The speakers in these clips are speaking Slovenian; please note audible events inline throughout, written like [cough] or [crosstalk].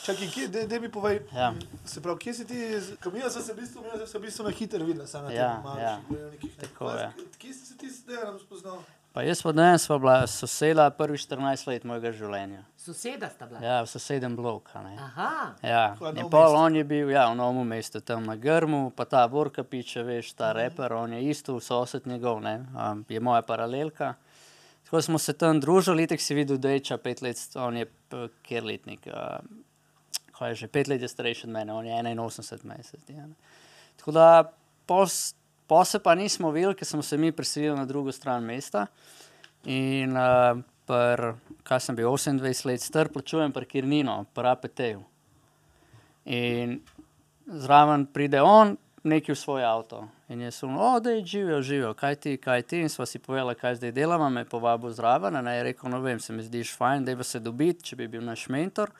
Čakaj, kje, de, de mi povej, Ja. se pravi, kje si ti, kamija sem se v bistvu, jaz sem v bistvu na hitro videl, samo na Ja, tem malih ja. Tako je. Kje si se ti z Dejanom spoznal? Pa jaz pa danes sva bila soseda prvi 14 let mojega življenja. Soseda sta bila. Ja, v sosednjem bloku. a ne. Aha. Ja, in pol on je bil ja, v novem mestu, tam na Grmu, pa ta Borka Piče, veš, ta reper, on je isto sosed njegov, ne, um, je moja paralelka. Tako smo se tam družili, tako si videl, da je ča pet let, on je kjer letnik, uh, kaj je že, pet let je starejši od mene, on je 81 mesec. Ja, ne. Tako da pos, pol se pa nismo videli, ker smo se mi preselili na drugo stran mesta. In uh, pr, kaj sem bil 28 let star, plačujem parkirnino, pa APT-ju. In zraven pride on, neki v svoj avto. In jaz sem, o, da je živijo, živijo, kaj ti, kaj ti. In sva si povedala, kaj zdaj delamo, me je povabil zraven. In je rekel, no vem, se mi zdiš fajn, da bi se dobiti, če bi bil naš mentor.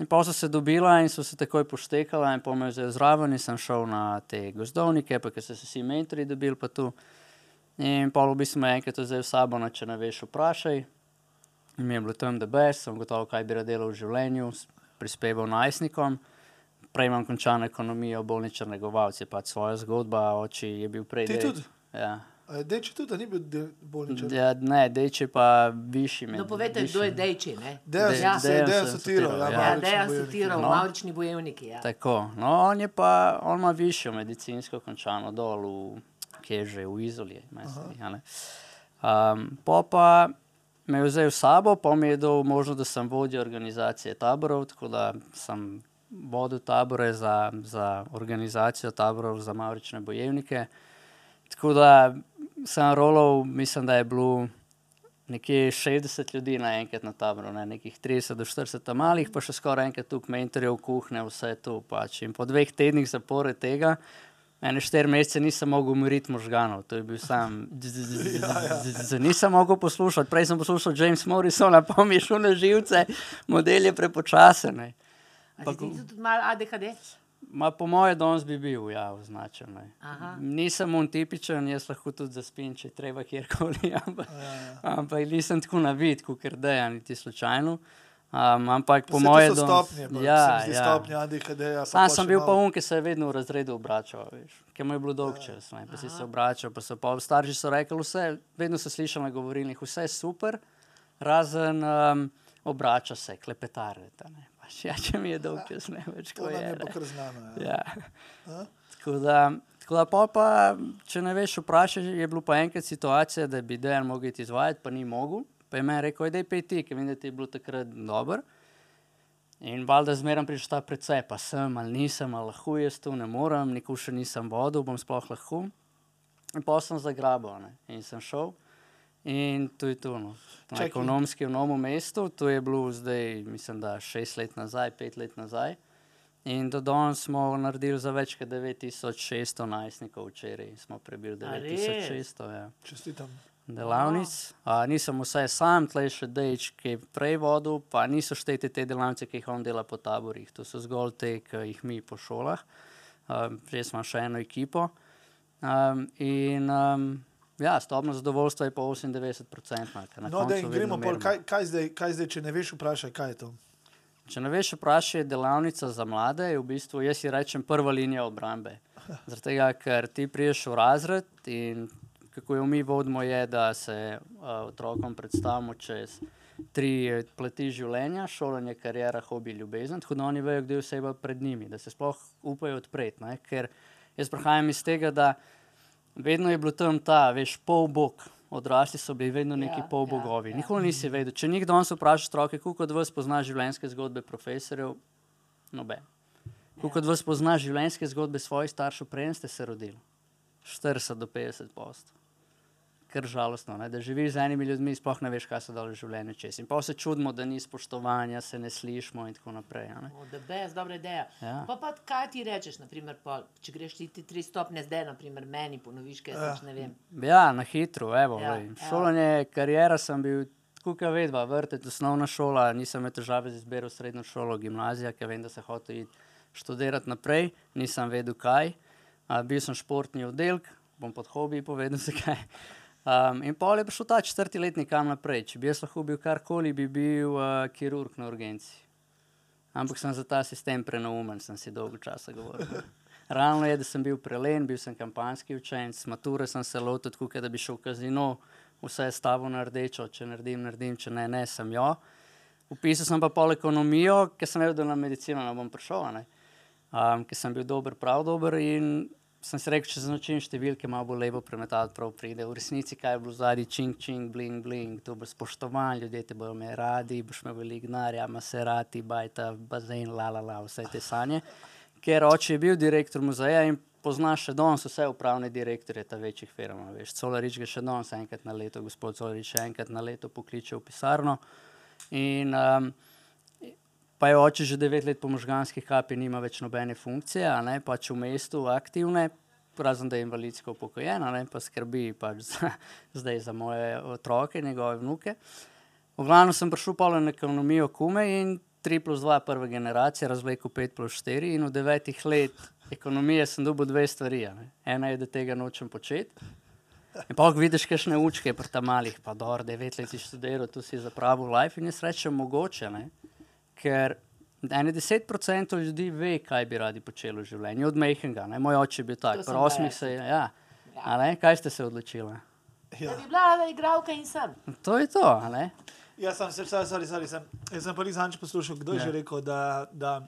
In pa so se dobila in so se takoj poštekala in pomem zdaj zraven in sem šel na te gozdovnike, pa ker so se vsi mentori dobili pa tu. In pa v bistvu me je enkrat vzel sabo, na če ne veš, vprašaj. In mi je bilo tam, da bes, sem gotovo, kaj bi rad delal v življenju, prispeval najstnikom. Prej imam končano ekonomijo, bolničar negovalec je pač svoja zgodba, oči je bil prej. Ti tudi? Ja. A Deči tudi, ni bil del bolničar? Ja, ne, dejče pa višji med. No, povejte, kdo je Dejči, ne? Dejan Dej- Ja. se sem sotiral, ja, ja. Ja, mavrični Dejan bojevniki. sotiral, No. maurični bojevniki. Ja. Tako, no, on je pa, on ima višjo medicinsko končano dol, v, ki je že v Izoli. Um, po pa me je vzel s sabo, pa mi je dal možnost, da sem vodja organizacije taborov, tako da sem vodil tabore za, za organizacijo taborov za maurične bojevnike. Tako da sem rolov, mislim, da je bilo nekje 60 ljudi naenkrat na taboru, ne? nekih 30 do 40 tam malih, pa še skoraj enkrat tukaj mentorjev, kuhne, vse to. Pač. In po dveh tednih zapored tega, ene štiri mesece nisem mogel umiriti možganov, to je bil sam. Nisem mogel poslušati, prej sem poslušal James Morrisona, [laughs] pa mi je šel na živce, model je prepočasen. Pa ti tudi malo ADHD? Ma po moje danes bi bil, ja, označen. Nisem on tipičen, jaz lahko tudi zaspim, če treba kjerkoli, [laughs] ampak, Ja, ampak nisem tako navid, kot ker deja, niti slučajno. Um, ampak po Vse moje to stopnje, pa, ja, zdi ja. stopnje ADHD-ja. Sam sem bil pa un, ki se je vedno v razredu obračal, ker mu je bilo dolg čas, ne, pa si se obračal, pa so pa starši so rekli vse, vedno so slišali na govorilnih, vse je super, razen um, obrača se, klepetarete, Pač, ja, če mi je dolg čas, ne več, To ko nam je. je pa ne. kar znano. Ja. Ja. Tako da, tako da pol pa, če ne veš, vprašaj, je bilo pa enkrat situacija, da bi dejan mogel izvajati, pa ni mogel. Pa je meni rekel, da je pej ti, ker vem, da ti je bilo takrat dobro. In valjda zmeraj prišel ta precej, pa sem ali nisem, ali lahko jaz tu ne morem, nikoli še nisem vodil, bom sploh lahko. In pa sem zagrabil ne. in sem šel. In to je to. No. Na Čakaj. ekonomski v novem mestu, to je bilo zdaj, mislim, da šest let nazaj, pet let nazaj. In do danes smo naredili za več kot 9600 najstnikov, včeraj smo prebili A 9600 ja. Čestitam. delavnic. A, nisem vse sam, tleh še Dejč, ki je prej vodil, pa niso štete te delavnice, ki jih on dela po taborih. To so zgolj te, ki jih mi po šolah. Um, Res imam še eno ekipo. Um, in um, ja, stopno zadovoljstva je pa 98%. No, da gremo pol, kaj, kaj, zdaj, kaj zdaj, če ne veš, vprašaj, kaj je to. Če ne veš, vprašaj, delavnica za mlade, je v bistvu, jaz ji rečem, prva linija obrambe. Zaradi tega, ker ti priješ v razred in kako jo mi vodimo, je, da se uh, otrokom predstavimo čez tri plati življenja, šolanje, karijera, hobi, ljubezen, tako da oni vejo, kdo je oseba pred njimi, da se sploh upajo odpreti. ne, Ker jaz prihajam iz tega, da vedno je bilo tam ta, veš, pol bog. Odrasli so bili vedno neki Ja, ja, pol ja, bogovi. ja. Ja, Nikoli nisi vedel. Če nekdo danes vpraša stroke, koliko od vas pozna življenjske zgodbe profesorjev, noben. Koliko od vas pozna življenjske zgodbe svojih staršev, preden ste se rodili? 40 do 50 post. Ker žalostno, ne? da živiš z enimi ljudmi, sploh ne veš, kaj se dole v življenju čez. In pa se čudimo, da ni spoštovanja, se ne slišimo in tako naprej. a ne. O, da bes, dobra ideja. Ja. Pa, pa kaj ti rečeš, naprimer, pol, če greš ti, ti tri stopne zdaj, naprimer, meni ponoviš, kaj Ja. ja. ne vem. Ja, na hitro, evo. Ja, Ja, ja. Šolanje, karijera sem bil, tako kot vedva, vrtec, osnovna šola, nisem imel težave z izbiro srednjo šolo, gimnazija, ker vem, da se iti študirati naprej, nisem vedel kaj. A, bil sem športni oddelek, bom pod hobi povedal, zakaj. Um, in pol je prišel ta četrti letnik kam naprej. Če bi jaz lahko bil karkoli, bi bil uh, kirurg na urgenci. Ampak sem za ta sistem prenaumen, sem si dolgo časa govoril. [laughs] Realno je, da sem bil prelen, bil sem kampanjski učenec, mature sem se lotil tako, da bi šel v kazino, vse je stavo na rdečo, če naredim, naredim, če ne, ne, sem jo. Upisal sem pa pol ekonomijo, ker sem vedel, da na medicino ne bom prišel, ne. um, ker sem bil dober, prav dober in sem si rekel, če se naučim številke, malo bo lepo premetati, prav pride. V resnici, kaj je bilo zadnji, čing, čing, bling, bling, to bo spoštovan, ljudje te bodo imeli radi, boš imel veliko denarja, maserati, bajta, bazen, la, la, la, vse te sanje. Ker oče je bil direktor muzeja in pozna še danes vse upravne direktorje ta večjih firm. a Veš, Colarič ga še danes enkrat na leto, gospod Colarič še enkrat na leto pokliče v pisarno. In, um, pa je oče že devet let po možganski kapi, nima več nobene funkcije, a ne pač v mestu aktivne, razen da je invalidsko upokojen, a ne pa skrbi pač za, [laughs] zdaj za moje otroke, njegove vnuke. V glavnem sem prišel pa na ekonomijo kume in 3 plus 2 prve generacije, razvlekel 5 plus 4 in v devetih let ekonomije sem dobil dve stvari. ne. Ena je, da tega nočem početi. In pa, ko vidiš, kakšne učke pri tam malih, pa dobro, devet let si študiral, tu si zapravil life in jaz rečem mogoče, ne? Ker ene deset procentov ljudi ve, kaj bi radi počeli v življenju, od mehkega. ne. Moj oče je bil tak, pri osmih se je, ja. Ja. A ne, kaj ste se odločili? Ja. Da bi bila igralka in sem. To je to? Jaz sem se, sorry, sorry, sorry, sem, jaz sem pa Lizanč poslušal, kdo je Ja. že rekel, da, da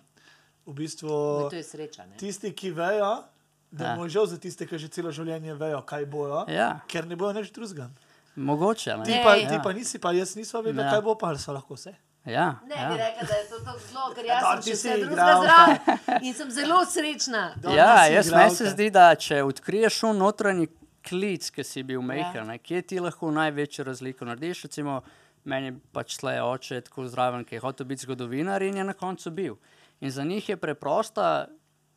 v bistvu No, To je sreča. Ne? tisti, ki vejo, da Ja. ja. žal za tiste, ki že celo življenje vejo, kaj bojo, Ja, ker ne bojo nič drugega. mogoče, ne? Ti, Ne. pa, Ja. ti pa nisi, pa jaz nisem vedel, Ja. kaj bo, pa so lahko vse. Ja, Ne ja. bi rekla, da je to tako zelo, ker jaz dobro, sem vse drugega zraven in sem zelo srečna. Dobro, Ja, jaz meni se zdi, da če odkriješ v notranji klic, ki si bil mehen, ja. kje ti lahko največjo razliko narediš. Recimo, meni pač tle oče tako zraven, ki je hotel biti zgodovinar in je na koncu bil. In za njih je preprosta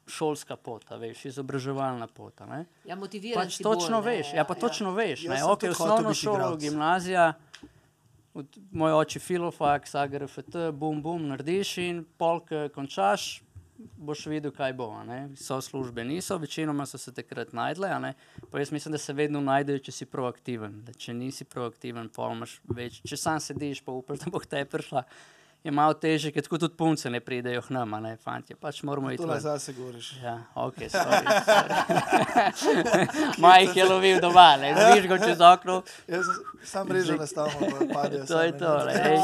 šolska pot, a veš, izobraževalna pot. a ne. Ja, motiviran Pač točno bolj, ne, veš, ja, pa točno veš. Jaz Ne, ok, osnovno šolo, gimnazija, moj oče filofaks, AGRFT, bum, bum, narediš in polk končaš, boš videl, kaj bo. So službe niso, večinoma so se takrat najdle, pa jaz mislim, da se vedno najdejo, če si proaktiven. Da če nisi proaktiven, pol imaš več. Če sam sediš, pa upaš, da bo tebi prišla. Je malo težje, ker tako tudi punce ne pridejo k nam, a ne fanti. Pač moramo iti. To ven. nazaj se govoriš. Ja, ok, sorry. sorry. [laughs] Maj je lovil doma, ne vidiš ga čez okno. Jaz sam režem nastavno, pa padejo. To je to, ne. ej.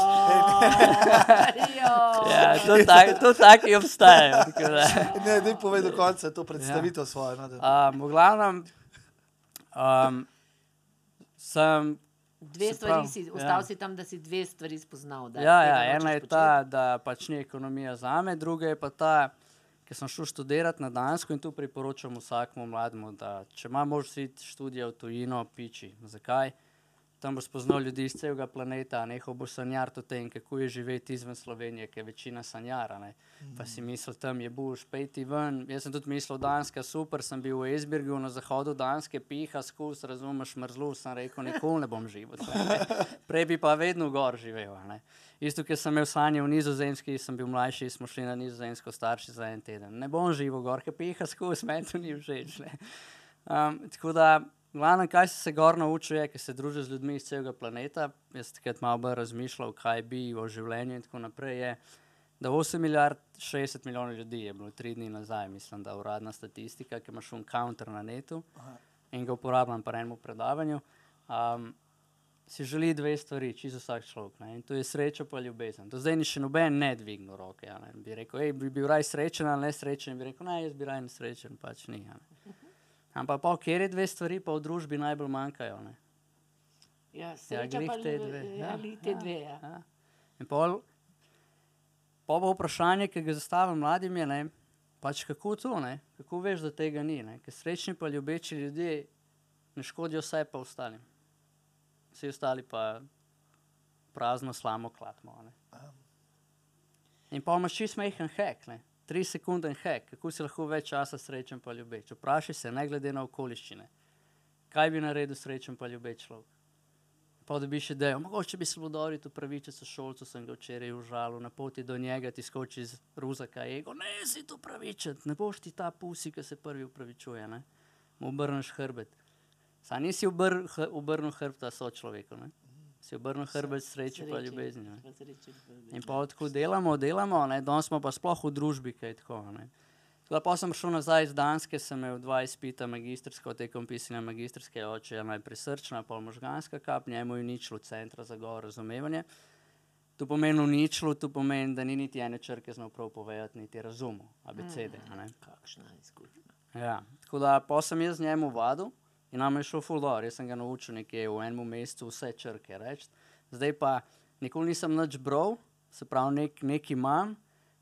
Ja. Ja, to, tak, to taki obstajajo. da. Ne, ne povej do konca to predstavitev svojo. No, da- Um, v glavnem, um, sem. Dve Se stvari pravi, si, ja. ostal si tam, da si dve stvari spoznal. Da Ja, ja, ena je početi. ta, da pač ni ekonomija za me, druga je pa ta, ker sem šel študirati na Dansko in tu priporočam vsakmu mlademu, da če ima možnost iti študija v tujino, piči. Zakaj? Tam boš spoznal ljudi iz celega planeta, nehal boš sanjariti o tem, kako je živeti izven Slovenije, ker večina sanjara. Ne? Pa si mislil, tam je buš, pejti ven. Jaz sem tudi mislil, Danska, super, sem bil v Esbirgu na zahodu Danske, piha skus, razumeš, mrzlu, sem rekel, nikoli ne bom živel. Prej bi pa vedno gor živel. a Ne? Isto, ker sem imel sanje v Nizozemski, sem bil mlajši, smo šli na Nizozemsko, starši za en teden. Ne bom živel gor, ker piha skus, meni to ni všeč. ne. Um, tako da, glavno, kaj si se gor naučil, je, ker se družiš z ljudmi iz celega planeta. Jaz takrat malo bolj razmišljal, kaj bi o življenju in tako naprej. Je, da 8 milijard 60 milijonov ljudi je bilo tri dni nazaj, mislim, da uradna statistika, ki imaš un counter na netu in ga uporabljam pri enem predavanju. Um, si želi dve stvari, čisto vsak človek. Ne? In to je sreča pa ljubezen. Do zdaj ni še noben ne dvignil roke. Ja, ne? Bi rekel, hej, bi bil raj srečen ali nesrečen, bi rekel, ne, jaz bi raj nesrečen, pač ni. Ja, ne? Ampak pa, kjer je dve stvari, pa v družbi najbolj manjkajo. Ne? Ja, sreča glih pa te dve, Ja, ja, te ja, dve. Ja. Ja. In pol, pol bo vprašanje, ki ga zastavim mladim, je, ne, pač kako to, ne? kako veš, da tega ni. Ne? Ker srečni pa ljubeči ljudje ne škodijo vse pa ostalim. Vsi ostali pa prazno slamo klatmo. Ne? In pa imaš čist majhen hek, ne? Tri sekunden hek, kako si lahko več časa srečen pa ljubeč. Vprašaj se, ne glede na okoliščine, kaj bi naredil srečen pa ljubeč človek. Pa da bi še idejo, mogoče bi se bilo dobro to pravice s šolcem, sem ga včeraj užalil, na poti do njega ti skoči iz ruzaka ego, ne si to pravičen, ne boš ti ta pusi, ki se prvi upravičuje, ne? mu obrneš hrbet. Saj nisi obr, obrnil hrbta so človeku. Ne? Si obrnil hrbet sreče pa ljubezni. Ne. In pa tako delamo, delamo, ne, danes smo pa sploh v družbi, kaj tako. Ne. Tako da pa sem šel nazaj iz Danske, sem imel dva izpita magistrsko, tekom pisanja magistrske oče, je najprej srčna, pa možganska kap, njemu je ničlo centra za govor razumevanje. To pomeni ničlo, to pomeni, da ni niti ene črke znal prav povedati, niti razumel, abecede. a ne. Kakšna izkušnja. Ja, tako da pa sem jaz njemu vadil in nam je šel fuldor. Jaz sem ga naučil nekje v enem mesecu vse črke reči. Zdaj pa nikoli nisem nič bral, se pravi, nek, nekaj imam,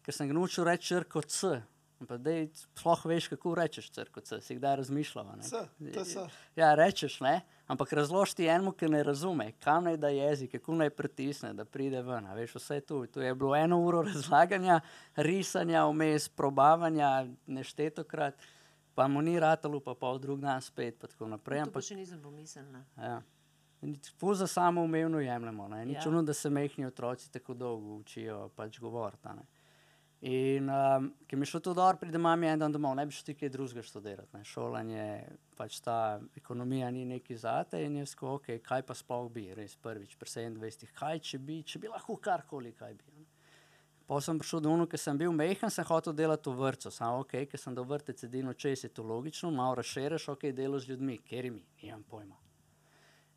ker sem ga naučil reči črko C. Zdaj sploh veš, kako rečeš črko C, si kdaj razmišljal. a ne? C, je C. Ja, rečeš, ne? ampak razloži ti enemu, ki ne razume, kam naj da jezik, kako naj pritisne, da pride ven. a Veš, vse tu. Tu je bilo eno uro razlaganja, risanja, vmes probavanja, neštetokrat, pa mu ni ratalo, pa pol drug dan spet. Pa tako naprej. To pa Ampak, še nisem pomislila. ja. Ful za samo umevno jemljemo. Ne? Ni Ja. čudno, da se mehni otroci tako dolgo učijo pač govoriti. In um, ki mi je šlo to dobro, pride mami en dan domov, ne bi šel ti kaj drugega študirati. Ne. Šolanje, pač ta ekonomija ni neki zate in jaz ko, ok, kaj pa sploh bi, res prvič, pri 27, kaj če bi, če bi lahko karkoli, kaj bi. ne. Pa sem prišel do unu, ker sem bil mehen, sem hotel delati v vrtu, samo ok, ker sem do vrtec edino čez, je to logično, malo razširiš, ok, delo z ljudmi, ker mi, nimam pojma.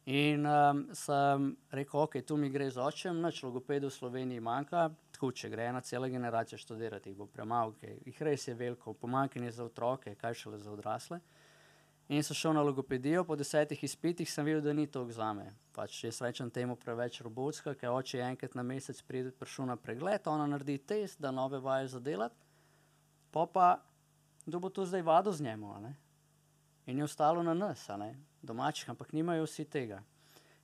In um, sem rekel, ok, tu mi gre z očem, noč logopedov v Sloveniji manjka, tako če gre ena cela generacija študirati, jih bo premalo, okay. jih res je veliko, pomankanje za otroke, kaj šele za odrasle. In sem šel na logopedijo, po desetih izpitih sem videl, da ni to za me. Pač jaz rečem temu preveč robotska, ker oče enkrat na mesec pride prišel na pregled, ona naredi test, da nove vaje za delati, pa kdo bo to zdaj vadil z njemu, ne? In je ostalo na nas, ne, domačih, ampak nimajo vsi tega.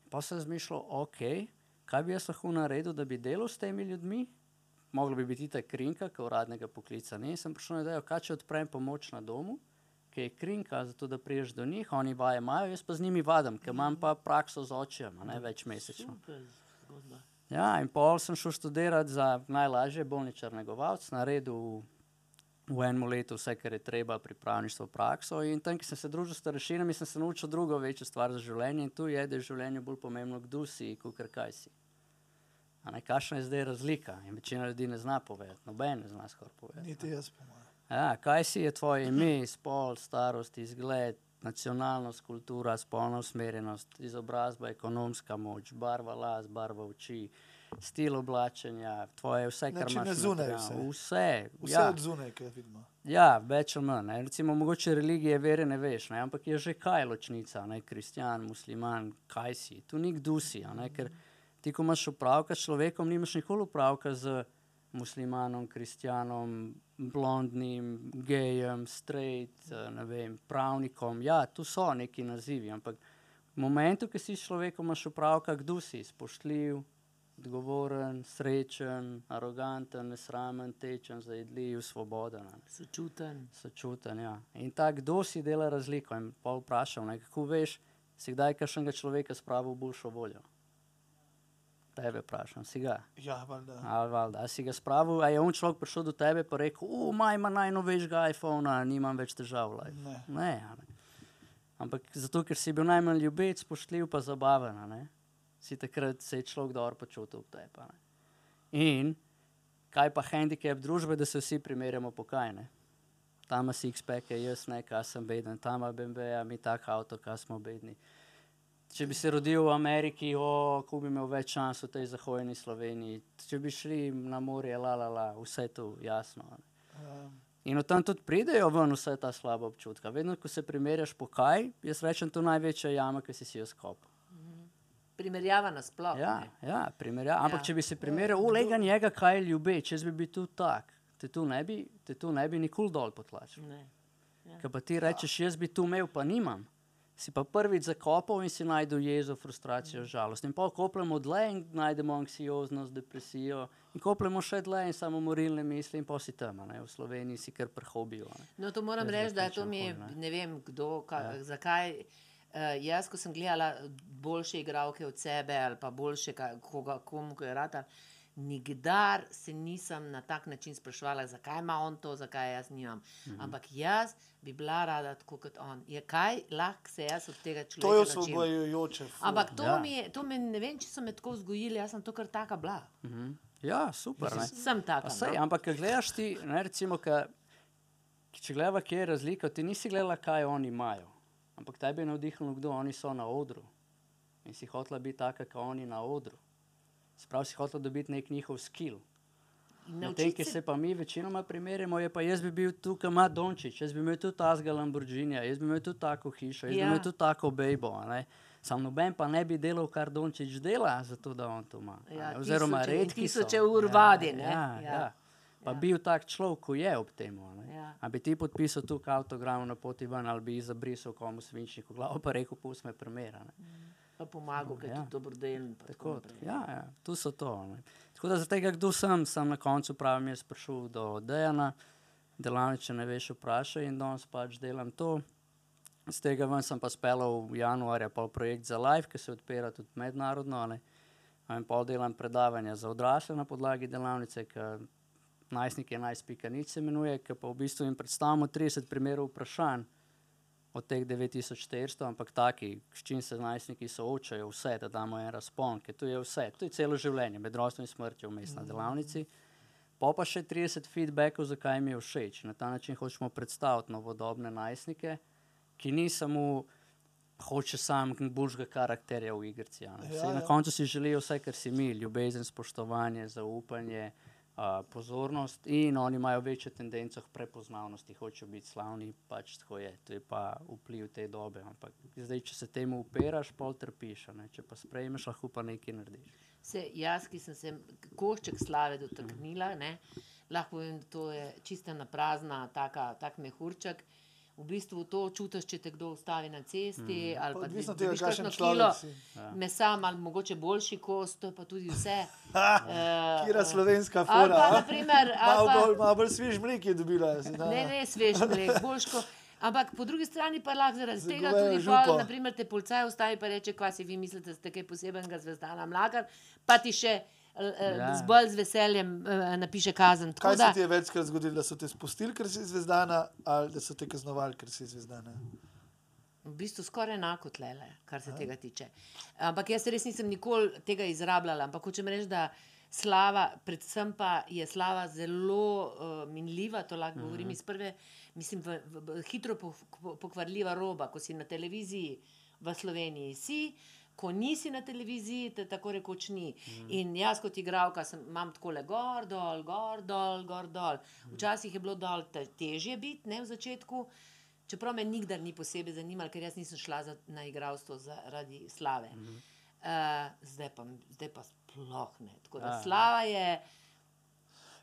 Pa sem razmišljal, ok, kaj bi jaz lahko naredil, da bi delal s temi ljudmi, mogla bi biti ta krinka, ki uradnega poklica ni. In sem prišel na idejo, kaj če odprem pomoč na domu, ki je krinka, zato da priješ do njih, oni vaje imajo, jaz pa z njimi vadim, ker imam pa prakso z očem, ne več mesečno. Ja, in pol sem šel študirati za najlažje bolničar negovalc, naredil v enem letu vse, kar je treba, pripravništvo, prakso. In tam, ki sem se družil s starešinami, sem se naučil drugo večjo stvar za življenje in tu je, da je v življenju bolj pomembno, kdo si, kot kaj si. A ne, kakšna je zdaj razlika? In večina ljudi ne zna povedati, noben ne zna skoraj povedati. Niti jaz, po mojem. Ja, kaj si je tvoje ime, spol, starost, izgled, nacionalnost, kultura, spolna usmerjenost, izobrazba, ekonomska moč, barva las, barva oči, stil oblačenja, tvoje vse, kar imaš. na zunaj vse. Vse, Vse ja. od zunaj, ki vidimo. Ja, več ali manj. Recimo, mogoče religije, vere ne veš, ne? ampak je že kaj ločnica, ne? kristjan, musliman, kaj si. Tu ni kdo si, ker ti, ko imaš opravka s človekom, nimaš nikoli opravka z muslimanom, kristjanom, blondnim, gejem, straight, eh, ne vem, pravnikom. Ja, tu so neki nazivi, ampak v momentu, ko si s človekom imaš opravka, kdo si, spoštljiv, odgovoren, srečen, aroganten, nesramen, tečen, zajedljiv, svoboden. Sočuten. Sočuten, ja. In ta, kdo si dela razliko? In pa vprašal, ne, kako veš, si kdaj kakšnega človeka spravil v boljšo voljo? Tebe vprašam, si ga. Ja, valjda. Ali valjda, a si ga spravil, a je on človek prišel do tebe in rekel, o, maj ima najnovejšega iPhona, nimam več težav. v life." Ne. Ne, a ne. Ampak zato, ker si bil najmanj ljubeč, spoštljiv pa zabaven, a ne. si takrat se je človek dobro počutil ob tebi. a. In kaj pa handicap družbe, da se vsi primerjamo po kaj ne. Tam ima six-pack, jaz ne, kaj sem beden, tam ima BMW, mi tak avto, kaj smo bedni. Če bi se rodil v Ameriki, o, ko bi imel več šans v tej zahodni Sloveniji, če bi šli na morje, la, la, la, vse to jasno. Um, In od tam tudi pridejo ven vse ta slaba občutka. Vedno, ko se primerjaš po kaj, jaz rečem, to je največja jama, ki si si jo skopal. Primerjava nasploh. Ja, ne. ja, primerja. Ampak Ja. če bi se primerjal, ulega njega, kaj je ljubeč, jaz bi bil tu tak, te tu ne bi, tu ne bi nikoli dol potlačil. Ne. Ker pa ti rečeš, jaz bi tu imel, pa nimam. Si pa prvič zakopal in si najdel jezo, frustracijo, žalost. In pa kopljemo dlje in najdemo anksioznost, depresijo. In kopljemo še dlje in samomorilne misli in pa si tam, ne? v Sloveniji si kar prehobijo. a ne. No, to moram reči, da to mi je, ne. ne vem kdo, ka, ja. zakaj. Uh, jaz, ko sem gledala boljše igralke od sebe ali pa boljše, koga, komu je rata, Nikdar se nisem na tak način sprašvala, zakaj ima on to, zakaj jaz nimam. Mhm. Ampak jaz bi bila rada tako kot on. Je kaj lahko se jaz od tega človeka To je osvobojujoče. Ampak to, Ja. mi je, to me ne vem, če so me tako vzgojili, jaz sem to kar taka bila. Mhm. Ja, super. Ne? Sem taka. Sej, no. ampak, ko gledaš ti, ne, recimo, ka, če gledaš, kje je razlika, ti nisi gledala, kaj oni imajo. Ampak tebi je navdihnilo, kdo oni so na odru. In si hotela biti taka, kot oni na odru. Sprav si hotela dobiti nek njihov skill. Na tem, ki se- pa mi večinoma primerjamo, je pa jaz bi bil tu, kot ima Dončić, jaz bi imel tudi tazga Lamborghinija, jaz bi imel tudi tako hišo, jaz ja. bi Ja. imel tudi tako bejbo. Sam noben pa ne bi delal, kar Dončić dela, zato da on to ima. Ja. Oziroma, tisoče redki so. tisoče ur vadi, ne. Ja, Ja. ja. Pa Ja. bil tak človek, ko je ob tem. Ja. A bi ti podpisal tu avtogram na poti ven ali bi zabrisal komu svinčniku glavo, pa rekel, pusti me premera. Pa pomagal, je Ja. tudi dobrodelen. pa Tako, naprej. ja, ja, tu so to. Ne. Tako da, zaradi tega, kdo sem, sem na koncu pravim, jaz prišel do Dejana, delavnice ne veš, vprašaj in danes pač delam to. Z tega ven sem pa speljal v januarja pol projekt za live, ki se odpira tudi mednarodno. Ne. In pol delam predavanja za odrasle na podlagi delavnice, ki najstnike 11.nič se imenuje, ki pa v bistvu jim predstavimo 30 primerov vprašanj od teh 9400, ampak taki, s čim se najstniki soočajo, vse, da damo en razpon, ker to je vse, to je celo življenje, med rojstvom in smrtjo vmes na delavnici. Pa pa še 30 feedbackov, zakaj mi je všeč. Na ta način hočemo predstaviti novodobne najstnike, ki ni samo hoče sam boljšega karakterja v igrici. ne. Ja, Saj Na ja. koncu si želijo vse, kar si mi, ljubezen, spoštovanje, zaupanje. Uh, pozornost in oni imajo večjo tendenco k prepoznavnosti, hočejo biti slavni, pač tako je. To je pa vpliv te dobe. Ampak zdaj, če se temu upiraš, pol trpiš, ne? če pa sprejmeš, lahko pa nekaj narediš. Se, jaz, ki sem se košček slave dotaknila, ne, lahko povem, da to je čista na prazna, taka, tak mehurček. V bistvu to čutiš, če te kdo ustavi na cesti. Mm. Ali Pa odvisno da tega, kakšen človek si. Ja. mesa, ali mogoče boljši kos, to je pa tudi vse. [laughs] Kira slovenska Ali fora. pa, a? naprimer, Malo pa- bolj, malo bolj svež mlek je dobila. da. Ne, ne, svež mlek, boljško. Ampak po drugi strani pa lahko zaradi tega tudi pol, naprimer, te policaj ustavi in reče, kva si vi mislite, da ste kaj posebnega zvezdana mlakar, pa ti še Ja. ja. z bolj z veseljem uh, napiše kazen. Tako Kaj da, se ti je večkrat zgodilo, da so te spustili, ker si zvezdana, ali da so te kaznovali, ker si zvezdana? v bistvu skoraj enako tlele, kar se tega tiče. Ampak jaz res nisem nikoli tega izrabljala, ampak hočem reči, da slava, predvsem pa je slava zelo uh, minljiva, to lahko govorim iz prve, mislim, v, v, v, hitro po, po, pokvarljiva roba, ko si na televiziji v Sloveniji si. Ko nisi na televiziji, te tako rekoč ni. Mm. In jaz, kot igralka, sem, imam tako le gor, dol, gor, dol, gor, dol. Včasih je bilo dol te, težje biti, ne v začetku, čeprav me nikdar ni posebej zanimalo, ker jaz nisem šla za, na igralstvo zaradi slave. Mm -hmm. uh, zdaj, pa, zdaj pa sploh ne. Tako da Ja. slava je.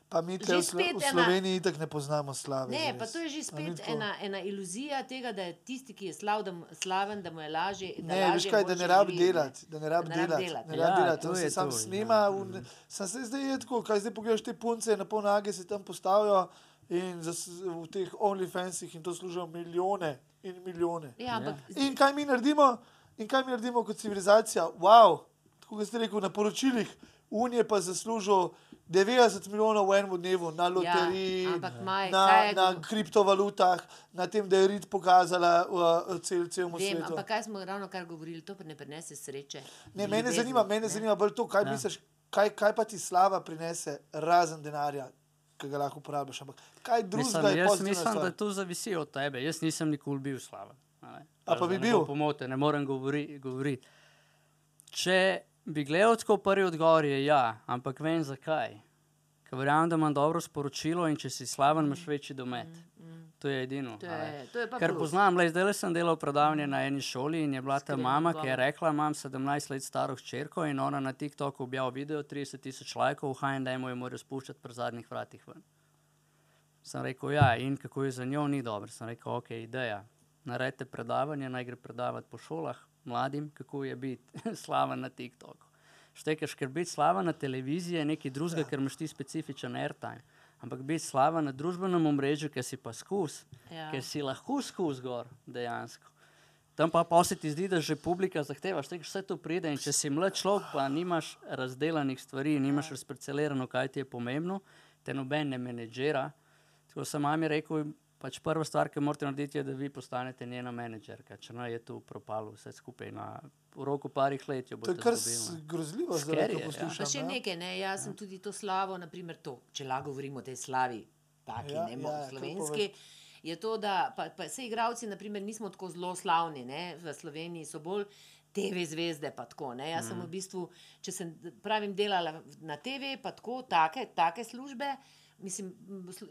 Pa mi tle v, Slo v ena- Sloveniji itak ne poznamo slave. Ne, zares. pa to je že spet tako? ena, ena iluzija tega, da je tisti, ki je slav, da slaven, da mu je lažje. Da Ne, veš lažje kaj, da ne rabi delati, da ne rabi rabi delati. delati. Ne Ja, rabi delati, to se sam to, ja. snima. v- Sam se zdaj je tako, kaj zdaj pogledaš te punce, na pol nage se tam postavijo in zas, v teh OnlyFansih in to služijo milijone in milijone. Ja, ampak In kaj mi naredimo, in kaj mi naredimo kot civilizacija? Wow, tako kot ste rekel, na poročilih Unije pa zaslužil 90 milijonov v enem dnevu na loteriji, Ja, ampak Maj, na, na to? kriptovalutah, na tem, da je rit pokazala v cel, celemu Vem, svetu. ampak kaj smo ravno kar govorili, to pa ne prinese sreče. Ne, mene ljubezni, zanima, mene ne. zanima bolj to, kaj Ja. misliš, kaj, kaj pa ti slava prinese, razen denarja, ki ga lahko uporabiš. Ampak kaj Mislim, drugega je jaz pozitivna mislim, stvar? da to zavisi od tebe. Jaz nisem nikoli bil slaven. a pa bi bil? Pomote, ne morem govori, govoriti. Če bi gledal tako prvi odgovor, je ja, ampak vem zakaj. Ker verjamem, da imam dobro sporočilo in če si slaven, imaš večji domet. To je edino. Mm, To je, to je Ker plus. poznam, le, zdaj sem delal predavanje na eni šoli in je bila ta mama, ki je rekla, imam 17 let staro hčerko in ona na TikToku objavlja video, 30 tisoč lajkov, v H&M-u jo morajo spuščati pri zadnjih vratih ven. Sem rekel, ja, in kako je za njo, ni dobro. Sem rekel, ok, ideja. Naredite predavanje, naj gre predavati po šolah mladim, kako je biti [laughs] slaven na TikToku. Štekaš, ker biti slaven na televiziji je nekaj drugega, ja. ker imaš ti specifičen airtime. Ampak biti slaven na družbenem omrežju, ker si pa skus, Ja. ker si lahko skus gor dejansko. Tam pa, pa se ti zdi, da že publika zahteva, da vse to pride. In če si mlad človek, pa nimaš razdelanih stvari, nimaš razparcelirano, kaj ti je pomembno, te noben ne menedžera. Tako sem mami rekel, pač prva stvar, ki morate narediti, je, da vi postanete njena menedžerka. Če ne, je tu propalo vse skupaj. Na, v roku parih let To je kar grozljivo, Scary ko je, ja. Pa poslušam. še ne. nekaj, ne, jaz sem tudi to slavo, naprimer to, če lahko govorimo o tej slavi, taki, Ja, ne, ja, mo- ja, slovenski. Je to, da pa, pa vse igravci, naprimer, nismo tako zelo slavni, ne? v Sloveniji so bolj TV zvezde. pa Tako, ne? Jaz sem v bistvu, če sem pravim delala na TV, pa tako, take, take službe. Mislim,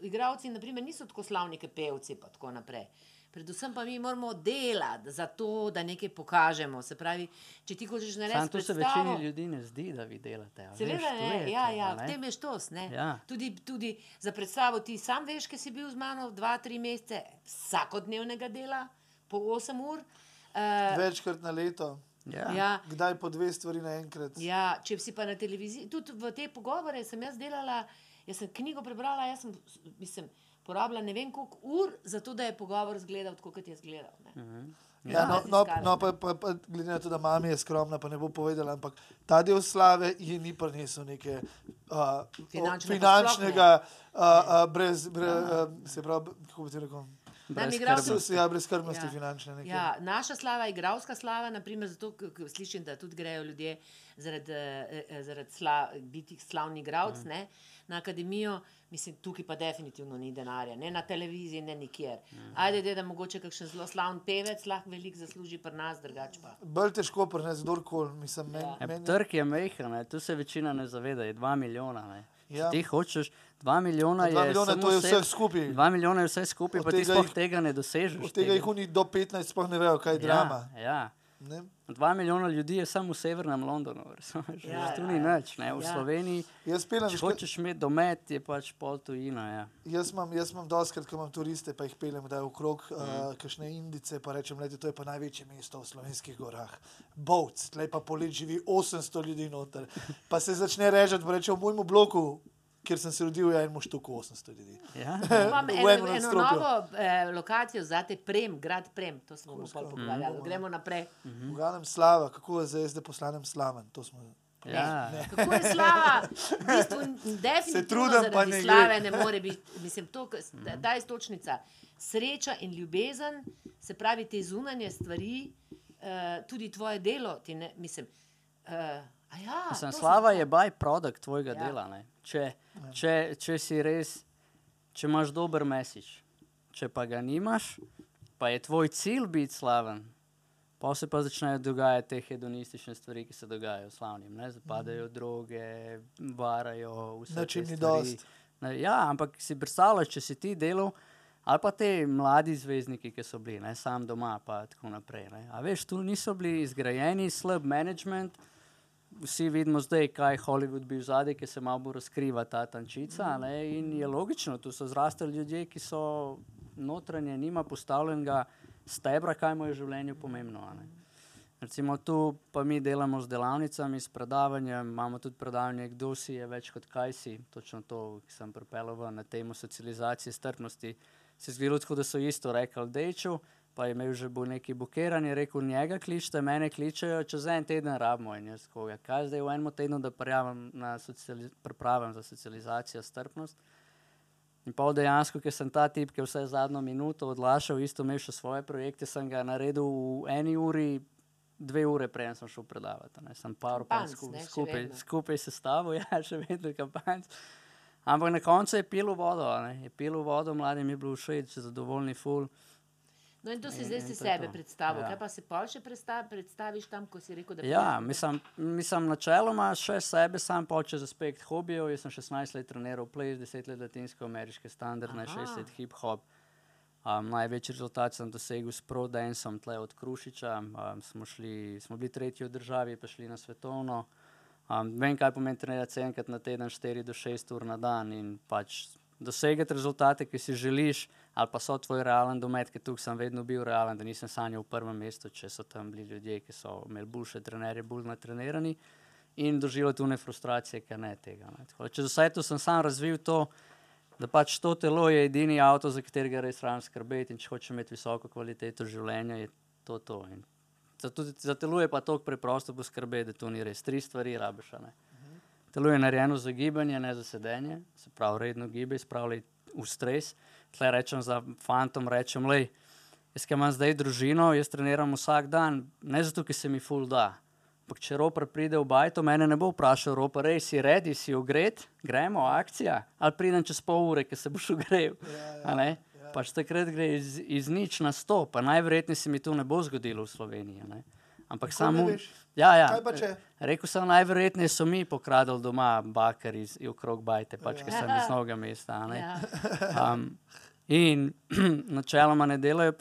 igravci, naprimer, niso tako slavni, kot pevci, pa tako naprej. Predvsem pa mi moramo delati za to, da nekaj pokažemo. Se pravi, če ti hočeš narediti to se večini ljudi ne zdi, da vi delate. Seveda ne, je ja, ja, v tem je štos. ne. Ja. Tudi, tudi za predstavo ti sam veš, ker si bil z mano dva, tri mesece vsakodnevnega dela, po 8 ur. Uh, Večkrat na leto, Ja. ja, kdaj po dve stvari naenkrat. ja, če si pa na televiziji, tudi v te pogovore sem jaz delala, jaz sem knjigo prebrala, jaz sem, mislim, porabila ne vem koliko ur, zato da je pogovor zgledal tako, kot je zgledal. ne. Ja, no, no, raziskave. no pa, pa, pa glede na to, da mama je skromna, pa ne bo povedala, ampak ta del slave ji ni prinesel neke uh, Finančne finančnega, uh, uh, brez, brez uh, se pravi, kako bi ti rekel, Nam Brez igralcem- skrbnosti. ja, brez skrbnosti Ja. finančne. Neke. Ja, naša slava, igralska slava, naprimer, zato slišim, da tudi grejo ljudje zaradi, eh, eh, zaradi sla, biti slavni igralec Mhm. mm. na akademijo. Mislim, tukaj pa definitivno ni denarja, ne na televiziji, ne nikjer. Mm. Ajde, da mogoče kakšen zelo slaven pevec lahko veliko zasluži pri nas, drugače pa. Bolj težko prenesti kdorkoli, mislim, men, Ja. Ja, meni. trg je ne, tu se večina ne zaveda, je 2 milijona. Ne. Ja. ti hočeš 2 milijona, Dva je milijona, to je vse- skupaj. 2 milijona je vse skupaj, pa ti tega sploh jih- tega ne dosežeš. Od tega jih oni do 15 sploh ne vejo, kaj je drama. Ja, ja. Ne? 2 milijona ljudi je samo v severnem Londonu, [laughs] razumeš? Ja, Ja, tu ni ja. nič, ne. v Ja. Sloveniji. Jaz pelem, Če hočeš imeti domet, je pač pol tujina. Ja. Jaz imam, jaz imam doskrat, ko imam turiste, pa jih peljem, da je okrog Mhm. uh, kakšne indice, pa rečem, da to je pa največje mesto v slovenskih gorah. Bovc, tlej pa polet živi 800 ljudi noter. Pa se začne režati, pa reče v mojem bloku, kjer sem se rodil, je eno štuko 800 ljudi. Ja. [laughs] Imam eno, eno nadstropju. novo eh, lokacijo za te Prem, grad Prem, to se bomo pol pogovarjali. Gremo naprej. V glavnem slava, kako je zdaj, zdaj poslanem slaven. To smo Ja. Kako je slava? [laughs] V bistvu, definitivno trudim, pa ne slave ne more biti. [laughs] Mislim, to, k- ta- istočnica, sreča in ljubezen, se pravi te zunanje stvari, uh, tudi tvoje delo. ti Ne, mislim, uh, a ja, Mislim, slava sem- je byproduct tvojega Ja. ja. dela. Ne? Če, če, če si res, če imaš dober mesič, če pa ga nimaš, pa je tvoj cilj biti slaven, pa se pa začnejo dogajati te hedonistične stvari, ki se dogajajo slavnim. Ne? Zapadajo droge, varajo vse. Jim ni dosti. Ja, ampak si predstavljaš, če si ti delal. Ali pa te mladi zvezdniki, ki so bili, ne, sam doma, pa tako naprej. Ne. A veš, tu niso bili zgrajeni, slab management, vsi vidimo zdaj, kaj je Hollywood bil zadaj, ki se malo razkriva ta tančica. Ne, in je logično, tu so zrastali ljudje, ki so notranje, nima postavljenega stebra, kaj mu je v življenju pomembno. Recimo tu pa mi delamo z delavnicami, s predavanjem, imamo tudi predavanje, kdo si je več kot kaj si, točno to, ki sem pripeljal na temo socializacije, strpnosti. Se je zgodilo tako, da so isto rekli Dejču, pa je imel že bolj neki bukeran, je rekel, njega kličete, mene kličejo, čez en teden rabimo in jaz tako, ja, kaj zdaj v enem tednu, da pripravim za socializacijo, strpnost. In pa dejansko, ker sem ta tip, ki je vse zadnjo minuto odlašal, isto imel še svoje projekte, sem ga naredil v eni uri, dve ure prej sem šel predavati. Ne. Sem ne, še skupaj, vedno. skupaj sestavil, [laughs] ja, še vedno kampanj. Ampak na koncu je pil vodo, ne. je pil vodo, mladim je bilo všeč, zadovoljni ful. No in to si In- zdaj si to je sebe to. predstavil. Ja. Kaj pa se pol še predstav, predstaviš tam, ko si rekel, da Ja, prideš? mislim, mislim načeloma še sebe, sam pa čez aspekt hobijev. Jaz sem 16 let treniral ples, 10 let latinsko-ameriške standardne, Aha. 6 let hip-hop. Um, največji rezultat sem dosegel s ProDanceom, tle od Krušiča. Um, smo, šli, smo bili tretji v državi, pa šli na svetovno. Um, vem, kaj pomeni trenirati enkrat na teden, 4 do 6 ur na dan in pač dosegati rezultate, ki si želiš, ali pa so tvoj realen domet, ker tukaj sem vedno bil realen, da nisem sanjal v prvem mestu, če so tam bili ljudje, ki so imeli boljše trenerje, bolj natrenirani in doživeli tune frustracije, ker ne tega. Ne. Tako, da čez vse to sem sam razvil to, da pač to telo je edini avto, za katerega res rabim skrbeti in če hočeš imeti visoko kvaliteto življenja, je to, to. In za, za telo je pa tako preprosto poskrbeti, da to ni res. Tri stvari rabiš. a ne. Telo je narejeno za gibanje, ne za sedenje, se pravi, redno gibaj, spravljaj v stres. Tle rečem za fantom, rečem, lej, jaz ki imam zdaj družino, jaz treniram vsak dan, ne zato, ker se mi ful da. Ampak če roper pride v bajto, mene ne bo vprašal, roper, rej si redi, si ogret, gremo, akcija, ali pridem čez pol ure, ker se boš [laughs] ogrel. a ne? Pač takrat gre iz, iz nič na sto, pa najverjetneje se mi to ne bo zgodilo v Sloveniji. ne. Ampak samo. Ja, ja. Rekel sem, najverjetneje so mi pokradili doma bakar iz okrog bajte, pač, ker sem iz novega mesta. a ne. Ja. [laughs] Um, in [clears throat] načeloma ne delajo,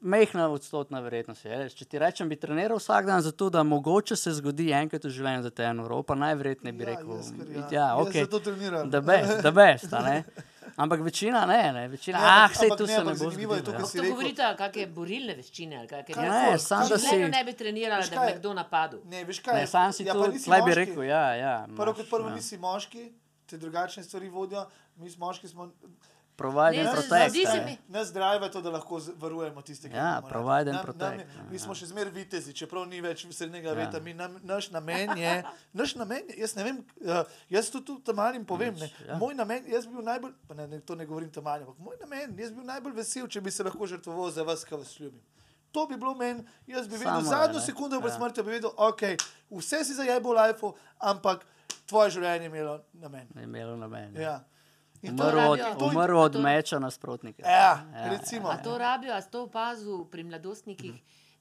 mehna odstotna verjetnost je. Če ti rečem, bi treniral vsak dan zato, da mogoče se zgodi enkrat v življenju, da te eno uro, pa najverjetneje bi Ja, rekel, jaz kar ja. ja, Jaz ok, zato treniram. da best, da best, a ne. [laughs] Ampak večina ne, ne. večina, Ne, ah, sej tu ne, se ne bo zgodilo. to, ja. To rekel. govorite, kakšne borilne veščine. ali Kakšne, Kaj ja. ful, sam kaj da si- ne bi trenirala, da kaj? bi me kdo napadel. Ne, veš kaj? Ne, sam si ja, nisi tlej bi rekel, ja, ja. Prvo kot prvo ja. nisi moški, te drugačne stvari vodijo, mi smo moški smo. Provide Ne, and zdi protect. se a ne. Nas drive to, da lahko varujemo tiste, ki Ja, jih imamo radi. provide and Nam- je- Mi smo ja. še zmeraj vitezi, čeprav ni več srednjega Ja. veta. Mi, nam, naš namen je, naš namen je, jaz ne vem, uh, jaz to tudi tam malim povem. Ne, ja. Moj namen, jaz bi bil najbolj, pa ne, ne, to ne govorim tam malim, ampak moj namen, jaz bi bil najbolj vesel, če bi se lahko žrtvoval za vas, ki vas ljubim. To bi bilo meni, jaz bi vedel, Samo je, zadnjo ne. sekundo pred Ja. smrtjo bi vedel, ok, vse si zajebo v lifeu, ampak tvoje življenje je imelo namen. Je imelo namen. ja. Ja. Umrl od, umrl od to- meča nasprotnika. Ja, recimo. A to rabijo, a to opazil pri mladostnikih,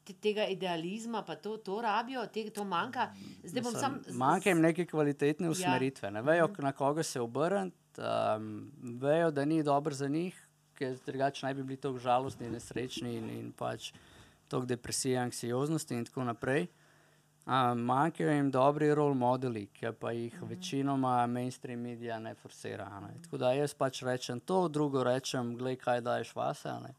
te, tega idealizma, pa to, to rabijo, te, to manjka. Bom sam. Manjka jim neke kvalitetne Ja. usmeritve. Ne vejo, na koga se obrniti, um, vejo, da ni dobro za njih, ker drugače naj bi bili tako žalostni, nesrečni in, in pač tako depresije, anksioznosti in tako naprej. Um, manjkajo jim dobri role modeli, ki pa jih Mhm. večinoma mainstream medija ne forsira. Ne. Tako da jaz pač rečem to, drugo rečem, glej, kaj daješ vase. a ne.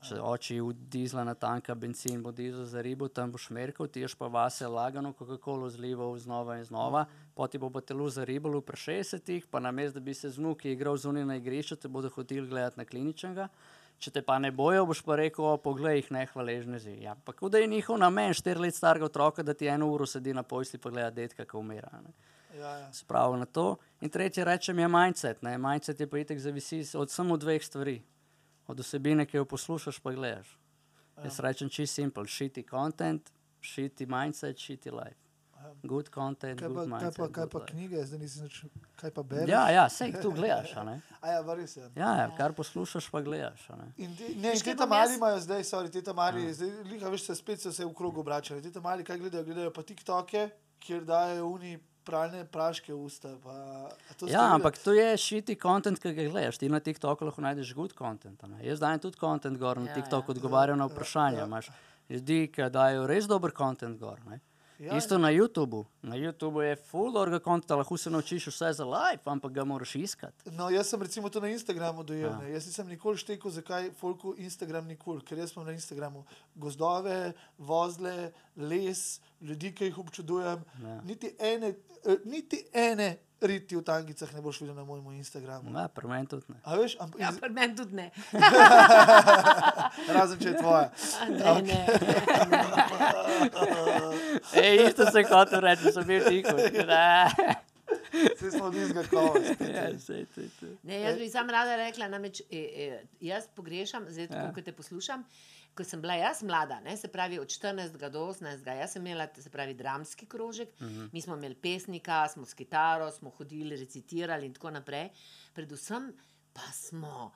Če oči v dizla na tanka benzin, bo dizel za ribo, tam boš merkal, ti ješ pa vase lagano, Coca-Cola zlival znova in znova, poti bo pa telo za ribo pri 60-ih, pa namesto da bi se z vnuki igral zunaj na igrišču, te bodo hoteli gledati na kliničnega. Če te pa ne bojo, boš pa rekel, "O, poglej jih nehvaležne zi. Ja, pa kot da je njihov namen, štiri let starega otroka, da ti eno uro sedi na posli pa gleda detka, ki umira. ne. Ja, ja. Spravo na to. In tretje rečem je mindset. Ne? Mindset je pa itek zavisi od samo dveh stvari. Od vsebine, ki jo poslušaš, pa gledaš. Jaz rečem čisto simpel, shitty content, shitty mindset, shitty life. Good content, Kaj pa, good kaj mindset. pa, kaj good pa life. knjige, zdaj nisem več, kaj pa bereš? Ja, ja, sej tu gledaš, a ne? [laughs] A ja, res je. Ja, ja, kar poslušaš, pa gledaš, a ne? In te, ne, in te kaj tam mali imajo zdaj, sorry, te tam mali, zdaj, liha, veš, se spet so se v krogu obračali. Te tam mali, kaj gledajo, gledajo pa TikToke, kjer dajo uni pralne praške usta. Pa, Ja, ampak to je shitty content, ki ga gledaš. Ti na TikToku lahko najdeš good content. a ne. Jaz dajem tudi content gor na Ja, TikToku, ja. odgovarjam na vprašanja. ja. Imaš ljudi, ki dajo res dober content gor. Ne. Ja, Isto na YouTubu. Na YouTubu je full orga konta, lahko se naučiš vse za live, ampak ga moraš iskati. No, jaz sem recimo to na Instagramu dojel. Ja. Ja. Jaz nisem nikoli štekel, zakaj folku Instagram ni kul, cool, ker jaz imam na Instagramu gozdove, vozle, les, ljudi, ki jih občudujem. Ja. Niti ene, eh, niti ene riti v tangicah ne boš videl na mojem Instagramu. Ja, pri meni tudi ne. A veš, ampak, Ja, iz, pri meni tudi ne. [laughs] razen če je tvoja. ne, ne. [laughs] Ej, isto se kot reče, sem bil tiho. Vsi smo od istega kova. Ja, jaz bi sam rada rekla, namreč, e, e, jaz pogrešam, zdaj Ja. ko te poslušam. Ko sem bila jaz mlada, ne, se pravi od 14 do 18, jaz sem imela se pravi, dramski krožek, uh Mhm. -huh. mi smo imeli pesnika, smo s kitaro, smo hodili, recitirali in tako naprej. Predvsem pa smo.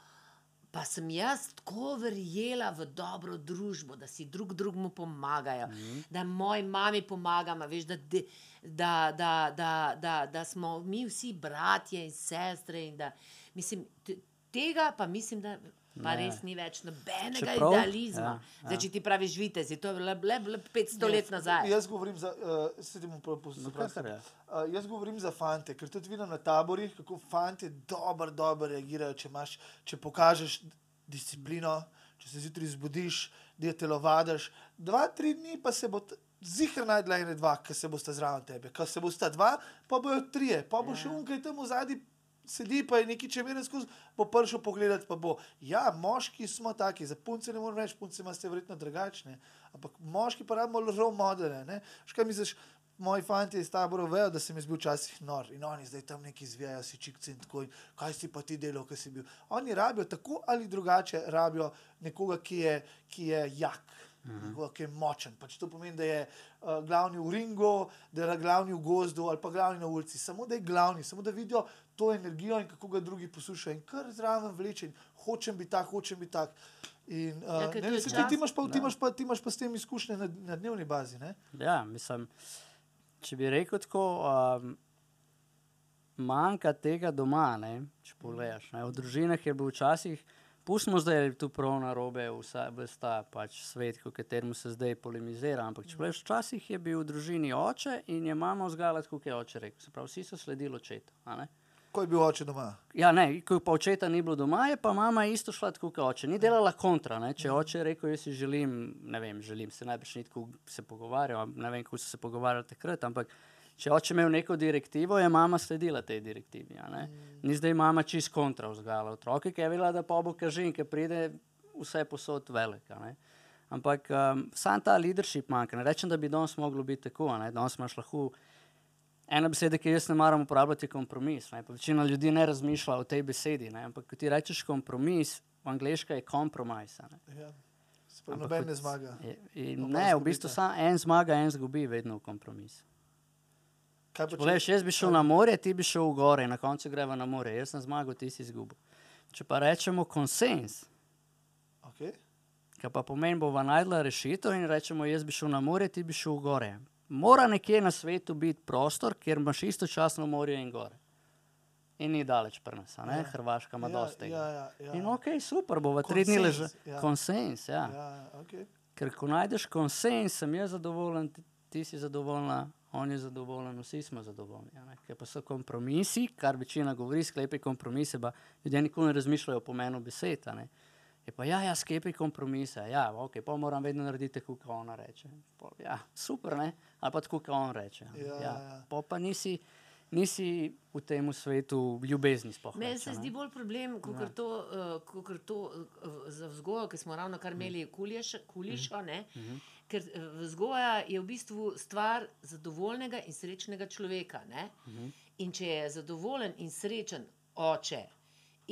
Pa sem jaz tako verjela v dobro družbo, da si drug drugemu pomagajo, mm -hmm. da moji mami pomagamo, veš, da, de, da, da, da, da, da smo mi vsi bratje in sestre. In da, mislim, te- tega pa mislim, da pa Ne. res ni več nobenega Čeprav- idealizma. ja, Zdaj, ja. če ti praviš vitezi, to je le, le, le 500 let nazaj. Jaz govorim za, uh, sedimo prav No, poslušati. kar je. Uh, jaz govorim za fante, ker tudi vidim na taborih, kako fanti dobro, dobro reagirajo, če, imaš, če pokažeš disciplino, če se zjutraj zbudiš, da je telovadiš. Dva, tri dni pa se bo ziher najdla ene dva, ki se bosta zraven tebe. Ko se bosta dva, pa bojo trije, pa bo še Ja. unkaj tam v zadnji sedi pa je neki čemeren skozi, bo prišel pogledat, pa bo. Ja, moški smo taki, za punce ne morem reči, punce imate verjetno drugačne, ampak moški pa rabimo rov modere. Škaj misliš, moji fanti iz tabora vejo, da sem jaz bil včasih nor in oni zdaj tam neki zvijajo si čikci in tako, in kaj si pa ti delal, kaj si bil. Oni rabijo tako ali drugače, rabijo nekoga, ki je, ki je jak. Nekoga, ki je močen. Pač to pomeni, da je uh, glavni v ringu, da je glavni v gozdu ali pa glavni na ulici. Samo da je glavni, samo da vidijo to energijo in kako ga drugi poslušajo. In kar zraven vlečen, hočem biti tak, hočem biti tak. In, uh, Ja, ne, ne, ti, ti, imaš pa, ti, imaš pa, ti imaš pa s tem izkušnje na, na dnevni bazi. Ne? Ja, mislim, če bi rekel tako, um, manjka tega doma, ne, če pogledaš. Ne. V družinah je bil včasih, pustimo zdaj tu prav na robe, vse ta pač svet, v katerem se zdaj polemizira. Ampak če pogledaš, včasih je bil v družini oče in je mama vzgajala, kot je oče rekel. Se pravi, vsi so sledili očetu. Ko je bil oče doma. Ja, ne, ko pa očeta ni bilo doma, je pa mama isto šla tako kot oče. Ni delala kontra. Ne? Če je oče rekel, jaz si želim, ne vem, želim se najbrž ni tako se pogovarjal, ne vem, kako so se pogovarjali takrat, ampak če je oče imel neko direktivo, je mama sledila tej direktivi. ne. Ni zdaj mama čist kontra vzgajala otroke, ki je vedela, da pa bo kažin, ki pride vse posod velik. a ne. Ampak um, sam ta leadership manjka. Ne rečem, da bi danes moglo biti tako. ne. Danes imaš lahko Ena beseda, ki jaz ne maram uporabljati, je kompromis. Večina ljudi ne razmišlja o tej besedi. Ne. Ampak, ko ti rečeš kompromis, v angleščini je kompromis. Ja. Ampak Noben ne zmaga. Je- pa ne, v bistvu samo en zmaga, en zgubi, vedno v kompromis. Poglej, jaz bi šel na morje, ti bi šel v gore, na koncu greva na morje. Jaz sem zmagal, ti si izgubil. Če pa rečemo konsens, Okay. ki pa pomeni, bova najdla rešitev in rečemo, jaz bi šel na morje, ti bi šel v gore. Mora nekje na svetu biti prostor, kjer imaš istočasno morje in gore. In ni daleč pri nas? Ja. Hrvaška ima Ja, dosti tega. ja, ja, ja. In ok, super, bova tri dni ležali. ja. Konsens, ja. Ja, okay. Ker ko najdeš konsens, sem jaz zadovoljen, ti, ti si zadovoljna, on je zadovoljen, vsi smo zadovoljni. a ne. Ker pa so kompromisi, kar večina govori, sklepi kompromise, pa ljudje nikoli ne razmišljajo o pomenu besed. a ne. Je pa ja, ja sklepi kompromise, ja, ok, pa moram vedno narediti tako, kot ona reče. Pol, ja, super, ne? ali pa tako, kot on reče. a ne. Ja, ja. Pol pa nisi, nisi v tem svetu ljubezni. Meni se zdi bolj problem, kot to, uh, to uh, za vzgojo, ki smo ravno kar imeli kuliš, kulišo. Ne? Ker eh, vzgoja je v bistvu stvar zadovoljnega in srečnega človeka. Ne? In če je zadovoljen in srečen oče.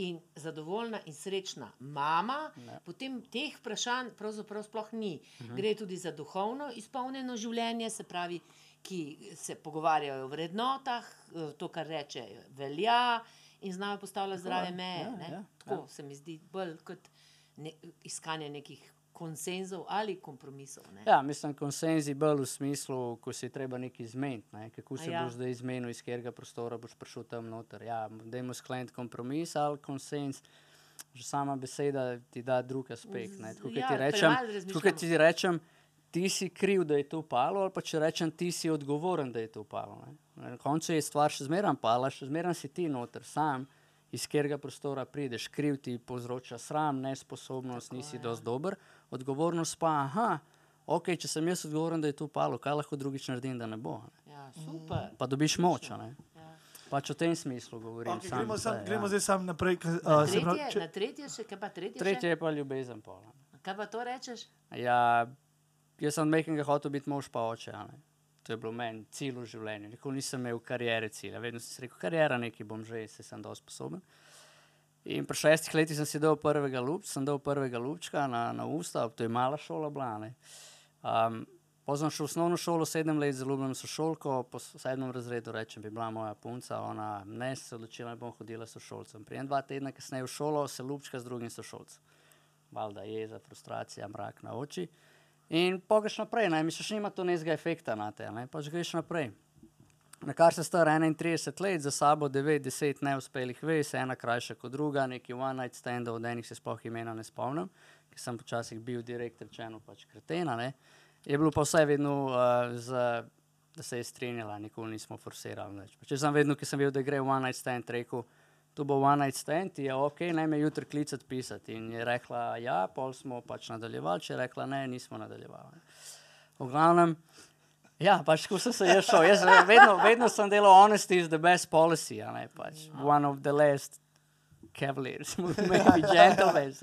In zadovoljna in srečna mama, ne. potem teh vprašanj pravzaprav sploh ni. Mhm. Gre tudi za duhovno izpolnjeno življenje, se pravi, ki se pogovarjajo o vrednotah, eh, to, kar reče, velja in znajo postavljati zdrave je, meje. ja, ne. ja, Tako ja. se mi zdi bolj kot ne, iskanje nekih konsenzov ali kompromisov. Ne. Ja, mislim, konsenz je bolj v smislu, ko se je treba nekaj izmeniti. Ne? Kako A se ja. ja. boš zdaj izmenil, iz katerega prostora boš prišel tam noter. Ja, dajmo skleniti kompromis ali konsenz. Že sama beseda ti da drug aspekt. Tako Ja, ti rečem, razmišljamo. ti rečem, ti si kriv, da je to upalo, ali pa če rečem, ti si odgovoren, da je to upalo. Ne? Na koncu je stvar še zmeraj pala, še zmeraj si ti noter sam. Iz katerega prostora prideš, kriv ti povzroča sram, nesposobnost, Tako, nisi ja. dosti dober, odgovornost pa, aha, ok, če sem jaz odgovoren, da je to palo, kaj lahko drugič naredim, da ne bo. a Ne? Ja, super. Pa dobiš moč. a Ne? Ja. Pač v tem smislu govorim. Okay, sam gremo, sam, zdaj, gremo ja. zdaj sam naprej. k- Na Uh, se pravi, tretje, če, na tretje še, kaj pa tretje? Tretje še? je pa ljubezen. Pola. Kaj pa to rečeš? Ja, jaz sem nekega hotel biti mož pa oče. a ne. To je bilo meni cilj v življenju. Nikoli nisem imel karijere cilja. Vedno sem si rekel, karijera nekaj bom že, se sem dosti sposoben. In pri šestih letih sem si dal prvega, lup, sem dal prvega lupčka na, na usta, to je mala šola bila. ne. Um, sem šel v osnovno šolo, sedem let, zelo ljubim sošolko, po sedmem razredu rečem, bi bila moja punca, ona ne se odločila, da bom hodila sošolcem. Prijem dva tedna kasneje v šolo, se lupčka z drugim sošolcem. Valjda jeza, frustracija, mrak na oči. In pogreš naprej, ne, misliš, nima to nekega efekta na te, ne, pač greš naprej. Na kar se star 31 let, za sabo 9-10 neuspelih vez, ena krajša kot druga, neki one night standov, od enih se sploh imena ne spomnim, ker sem počasih bil direkt rečeno pač kretena. Ne. Je bilo pa vse vedno, uh, za, da se je strinjala, nikoli nismo forsirali. Če sem vedno, ki sem vedel, da gre one night stand, rekel, to bo one night stand, je ok, naj me jutri klicati pisati. In je rekla, ja, pol smo pač nadaljevali, če je rekla ne, nismo nadaljevali. V glavnem, Ja, pač tako sem se jaz šel. Jaz vedno, vedno sem delal honesty is the best policy. a Ne, pač. One of the last cavaliers, [laughs] maybe gentlemen.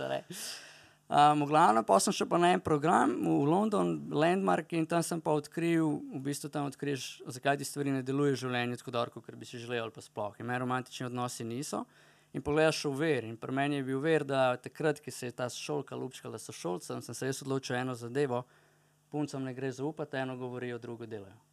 Um, v glavnem pa sem šel pa na en program v London, Landmark in tam sem pa odkril, v bistvu tam odkriješ, zakaj ti stvari ne delujejo v življenju tako dobro, kot bi si želel ali pa sploh. In meni romantični odnosi niso. In pogledaš v ver. In pri meni je bil ver, da takrat, ko se je ta šolka lupčkala s šolcem, sem se jaz odločil eno zadevo, puncem ne gre zaupati, eno govorijo, drugo delajo.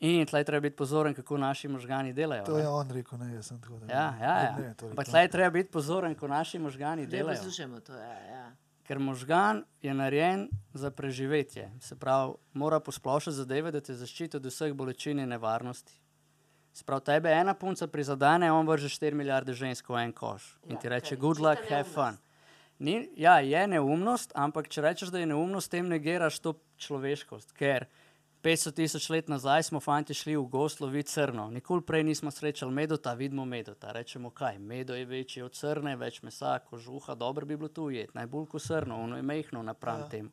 In tleh treba biti pozoren, kako naši možgani delajo. To ne. je on rekel, ne jaz sem tako. da- Ja, ja, ja. Ne, Ampak tleh treba biti pozoren, ko naši možgani Zdaj delajo. poslušajmo to. Ja, ja. Ker možgan je narejen za preživetje. Se pravi, mora posplošiti zadeve, da te zaščiti od vseh bolečin in nevarnosti. Se pravi, tebe ena punca prizadene, on vrže 4 milijarde žensk v en koš in Ja, ti reče: Good luck, have fun. Ni, ja, je neumnost, ampak če rečeš, da je neumnost, tem negiraš to človeškost. Ker 500 tisoč let nazaj smo fanti šli v gost loviti crno. Nikoli prej nismo srečali medota, vidimo medota. Rečemo, kaj, medo je večji od crne, več mesa, kožuha, dobro bi bilo tu ujeti, najbolj ko srno, ono je mehno napram Ja. temu.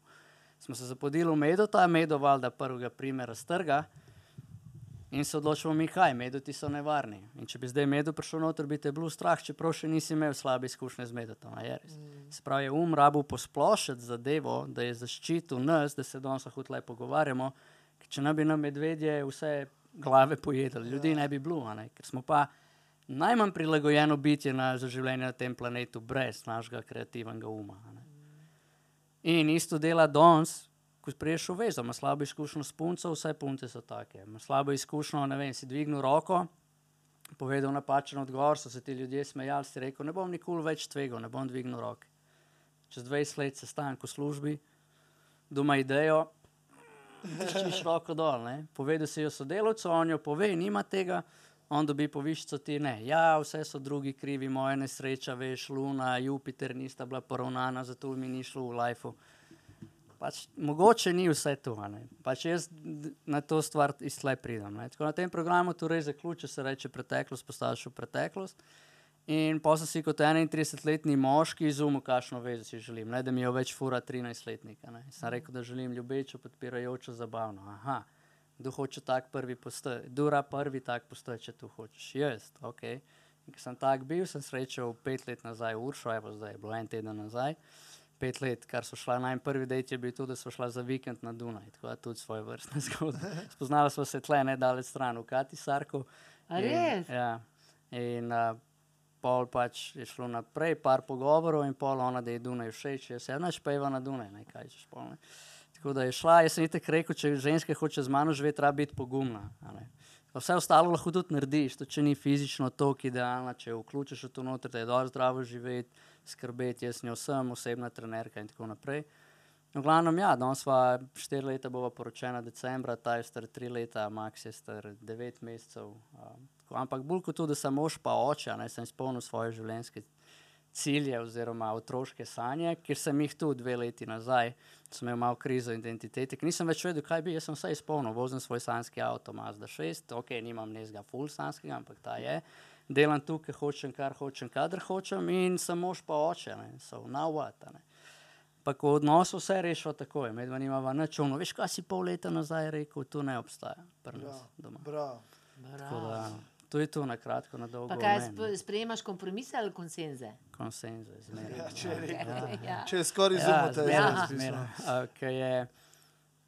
Smo se zapodili v medota, medo valjda prvega primera strga. In se odločimo mi, kaj, medoti so nevarni. In če bi zdaj medo prišel noter, bi te bilo strah, čeprav še nisi imel slabe izkušnje z medotom. res. Se pravi, je um rabu posplošiti zadevo, da je zaščitil nas, da se danes lahko tukaj pogovarjamo, če ne bi nam medvedje vse glave pojedli, ljudi ne bi bilo, ne? ker smo pa najmanj prilagojeno bitje na, za življenje na tem planetu brez našega kreativnega uma. ne. In isto dela danes, ko priješ v vezo, ima slabo izkušnjo s punco, vse punce so take. Ima slabo izkušnjo, ne vem, si dvignil roko, povedal napačen odgovor, so se ti ljudje smejali, si rekel, ne bom nikoli več tvegal, ne bom dvignil roke. Čez 20 let se stank v službi, doma idejo, tiščiš roko dol, ne. Povedal si jo sodelavcu, on jo pove, nima tega, on dobi povišico, ti ne. Ja, vse so drugi krivi, moja nesreča, veš, Luna, Jupiter nista bila poravnana, zato mi ni šlo v lifeu. Pač, mogoče ni vse to. Pač jaz na to stvar iz tle pridem. Ne. Tako na tem programu torej zaključi se reče preteklost, postaviš v preteklost. In pa sem si kot 31-letni moški izumil, kakšno vezo si želim. Ne, da mi jo več fura 13-letnika. ne. Sem rekel, da želim ljubečo, podpirajočo, zabavno. Aha, kdo hoče tak prvi postati, dura prvi tak postati, če tu hočeš. Jaz, ok. In ko sem tak bil, sem srečal pet let nazaj Uršo, evo zdaj je bilo en teden nazaj. Pet let, kar so šla najmanj prvi dejt, je bil tudi, da so šla za vikend na Dunaj, tako da tudi svoje vrstne [laughs] zgodbe. Spoznala smo se tle, ne daleč stran, v Katisarku. A In- res? Ja. In uh, pol pač je šlo naprej, par pogovorov in pol ona, da je Dunaj všeč, jaz se enoč peva na Dunaj, ne kaj češ pol. Ne. Tako da je šla, jaz sem itek rekel, če ženska hoče z mano živeti, treba biti pogumna. Vse ostalo lahko tudi narediš, tudi če ni fizično tako idealna, če vključiš v to noter, da je dobro zdravo živeti, skrbeti, jaz njo sem, osebna trenerka in tako naprej. V glavnem, ja, danes sva štiri leta bova poročena decembra, ta je star tri leta, Max je star devet mesecev. Um, tako, ampak bolj kot to, da sem mož pa oče, ne sem izpolnil svoje življenjske cilje oziroma otroške sanje, ker sem jih tu dve leti nazaj, sem imel malo krizo identitete, ker nisem več vedel, kaj bi, jaz sem vse izpolnil, vozim svoj sanski avto Mazda 6, ok, nimam nezga full sanskega, ampak ta je. Delam tu, ker hočem, kar hočem, kadar hočem in sem mož pa oče, ne, so now what, a ne. Pa ko v odnosu vse rešijo takoj, medva nimava nič ono. Veš, kaj si pol leta nazaj rekel, tu ne obstaja pri nas doma. Bravo. Tako da, to je to na kratko, na dolgo. Pa kaj, o meni. sp- sprejemaš kompromise ali konsenze? Konsenze, zmeraj. Ja, če je rekel. Ja. Če je skoraj Ja, izumil, te zmeraj, Aha. zmeraj. A, Ki je,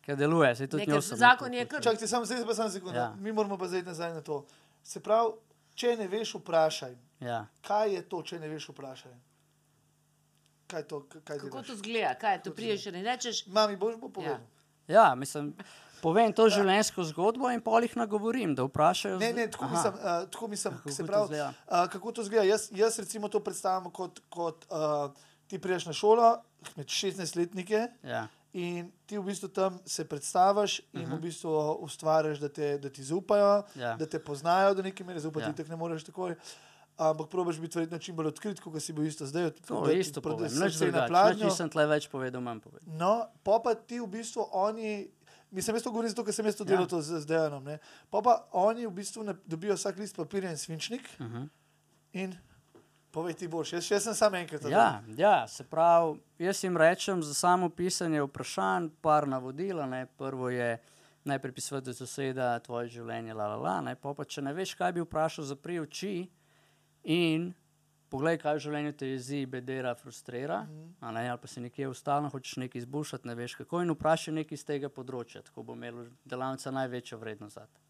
ki deluje, se tudi Ne, njo ker sem zakon je kar- učil. Čakaj, samo zdaj pa samo sekundu. Ja. Mi moramo pa zdaj nazaj na to. Se pravi, če ne veš, vprašaj. Ja. Kaj je to, če ne veš, vprašaj? Kaj to? Kaj Kako delaš? to zgleda? Kaj, to priješ in rečeš, Mami, boš bo povedal. Ja. ja, mislim, povem to življenjsko zgodbo in pol jih nagovorim, da vprašajo. Ne, ne, tako Aha. mislim, uh, tako mislim Kako se to pravi, izgleda? uh, kako to zgleda. Jaz, jaz recimo to predstavljam kot, kot uh, ti priješ na šolo, med 16-letnike Ja. in ti v bistvu tam se predstaviš in v bistvu ustvariš, da, te, da ti zaupajo, Ja. da te poznajo do neke mere, zaupati Ja. tako ne moreš takoj. Ampak probaš biti verjetno čim bolj odkrit, kot si bil isto zdaj. To ti isto nič srce na pladnju. nisem tle več povedal, manj povedal. No, pa pa ti v bistvu oni. Mislim, jaz to govorim zato, ker sem jaz to delal Ja. z, z Dejanom. ne. Pa pa oni v bistvu ne, dobijo vsak list papirja in svinčnik Uh -huh. in povej ti boš. Jaz, jaz sem samo enkrat. Ja, ja, se pravi, jaz jim rečem za samo pisanje vprašanj, par navodila. Ne. Prvo je ne pripisovati do soseda tvoje življenje, la, la, la, ne, pa, pa če ne veš, kaj bi vprašal, zapri oči in poglej, kaj v življenju te jezi, bedera, frustrira, a ne, ali pa si nekje ustalno hočeš nekaj izboljšati, ne veš kako, in vprašaj nekaj iz tega področja, tako bo imel delavnica največjo vrednost za te.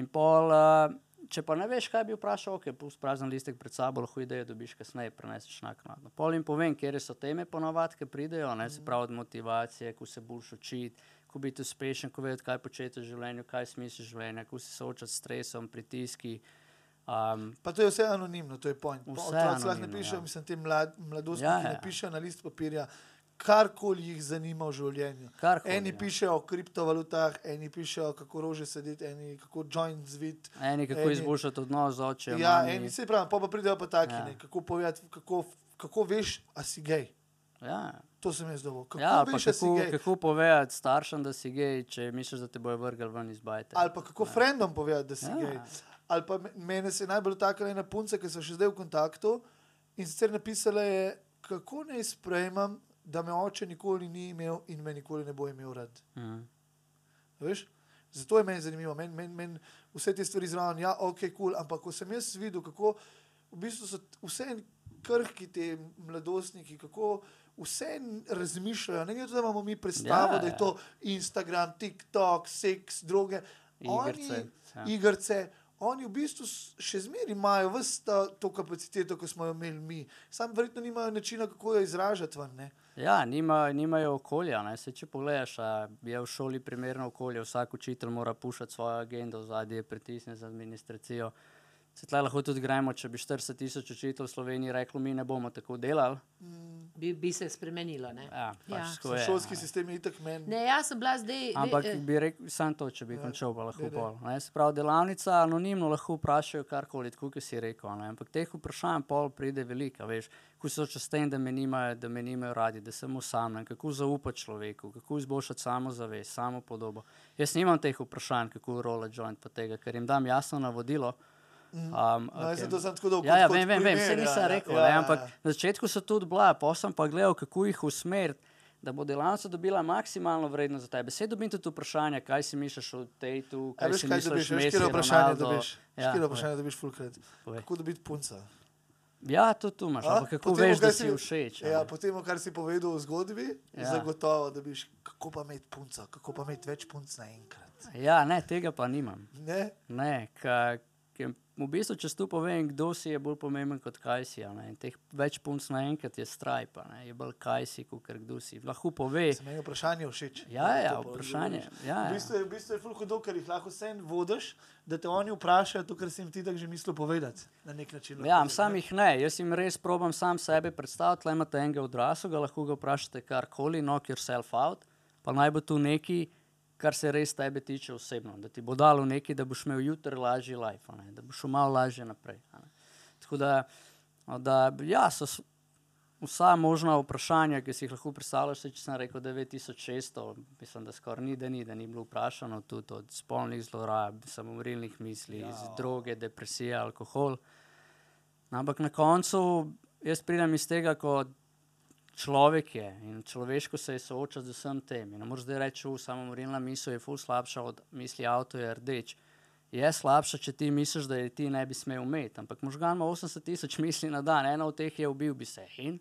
In pol, uh, če pa ne veš, kaj bi vprašal, ok, pusti prazen listek pred sabo, lahko idejo dobiš kasneje, preneseš naknadno. Pol jim povem, kje so teme ponavadi, ki pridejo, ne, se pravi od motivacije, ko se boš učiti, ko biti uspešen, ko vedeti, kaj početi v življenju, kaj smisel življenja, ko se soočati s stresom, pritiski. Um, Pa to je vse anonimno, to je point. Otroci lahko ne anonimno, pišejo, ja. mislim, te mlad, mladostniki Ja, ja, ja. ne pišejo na list papirja, karkoli jih zanima v življenju. Karkoli, eni ja. pišejo o kriptovalutah, eni pišejo, kako rože sedeti, eni kako joint zvit. eni kako Eni- izboljšati odnos z očem. Ja, mami. eni se pravi, pa, pa pridejo pa taki, Ja. ja. ne, kako povedati, kako, kako veš, a si gej. Ja. To sem jaz dobil. Kako Ja, veš, kako, kako povedati staršem, da si gej, če misliš, da te bojo vrgli ven iz bajte. Ali pa kako frendom povedati, da si Ja. ja. gej. Ali pa me- mene se je najbolj dotaknila ena punca, ki so še zdaj v kontaktu in sicer napisala je, kako naj sprejmem, da me oče nikoli ni imel in me nikoli ne bo imel rad. Mhm. Veš? Zato je meni zanimivo, meni men, men vse te stvari zraven, ja, ok, kul, cool, ampak ko sem jaz videl, kako v bistvu so vse en krhki ti mladostniki, kako vse en razmišljajo. Ne glede na to, da imamo mi predstavo, Ja, da je ja. to Instagram, TikTok, seks, droge, Igrice, oni, ja. igrice. Oni v bistvu še zmeraj imajo vsta to kapaciteto, ki smo jo imeli mi. Sam verjetno nimajo načina, kako jo izražati. Ven, ne. Ja, nima, nimajo okolja. Ne? Se, če pogledaš, je v šoli primerno okolje, vsak učitelj mora pušati svojo agendo, zadnji je pritisnjen za administracijo. Se tle lahko tudi gremo, če bi 40 tisoč učiteljev v Sloveniji reklo, mi ne bomo tako delali. Bi, bi se spremenilo. Ne? Ja, pač Ja. je, Šolski ne. sistem je itak meni. Ne, jaz sem bila zdaj. Ampak ve, eh, bi rekel, samo to, če bi končal, pa lahko daj, daj. pol. Ne, se pravi, delavnica anonimno lahko vprašajo karkoli, tako kot si rekel. Ne, ampak teh vprašanj pol pride veliko, veš, kako so čez tem, da me nimajo, da me nimajo radi, da sem osamljen, kako zaupati človeku, kako izboljšati samozavest, samo podobo. Jaz nimam teh vprašanj, kako rola joint pa tega, ker jim dam jasno navodilo. Um, No, jaz ok. sem to tako dolgo. Ja, ja, vem, vem, vem, vse nisem rekel, ja, ne, ampak na začetku so tudi bila, pa sem pa gledal, kako jih usmeriti, da bo delavnica dobila maksimalno vrednost za tebe. Vse dobim tudi vprašanja, kaj si misliš o tej tu, Ja, kaj veš, si kaj misliš o kje vprašanje Ronaldo. dobiš. Ja, Ja, vprašanje dobiš fulkrat. Kako dobiti punca? Ja, tudi tu imaš, ampak kako Po tem, veš, da si všeč. Ja, po tem, kar si povedal v zgodbi, Ja. ja. zagotovo dobiš, kako pa imeti punca, kako pa imeti več punc naenkrat. ja, ne, tega pa nimam. Ne? Ne, ka, ke, v bistvu, če tu povem, kdo si je bolj pomemben kot kaj si. Teh več punc naenkrat je strajpa, ne, je bolj kaj si, kot kdo si. Lahko pove. Se meni je vprašanje všeč. Ja, ja, To pa vprašanje. odgovoriš. Ja, V ja. bistvu je, v bistvu je ful hudo, ker jih lahko vse vodiš, da te oni vprašajo to, kar si jim ti tako že mislil povedati. Na nek način. Ja, sam jih ne, jaz jim res probam sam sebe predstaviti. Le imate enega odraslega, lahko ga vprašate karkoli, knock yourself out, pa naj bo tu neki, kar se res tebe tiče osebno, da ti bo dalo nekaj, da boš imel jutri lažji life, ne, da boš šel malo lažje naprej. Tako da, da ja, so vsa možna vprašanja, ki si jih lahko predstavljaš, če sem rekel 9600, mislim, da skoraj ni, da ni, da ni bilo vprašano, tudi od spolnih zlorab, samomorilnih misli, ja. droge, depresije, alkohol. No, Ampak na koncu jaz pridem iz tega, kot človek je in človeško se je soočati z vsem tem. In ne moreš zdaj reči, da samo morilna misel je ful slabša od misli, avto je rdeč. Je slabša, če ti misliš, da je ti ne bi smel imeti. Ampak možgan ima 80 tisoč misli na dan, ena od teh je ubil bi se. In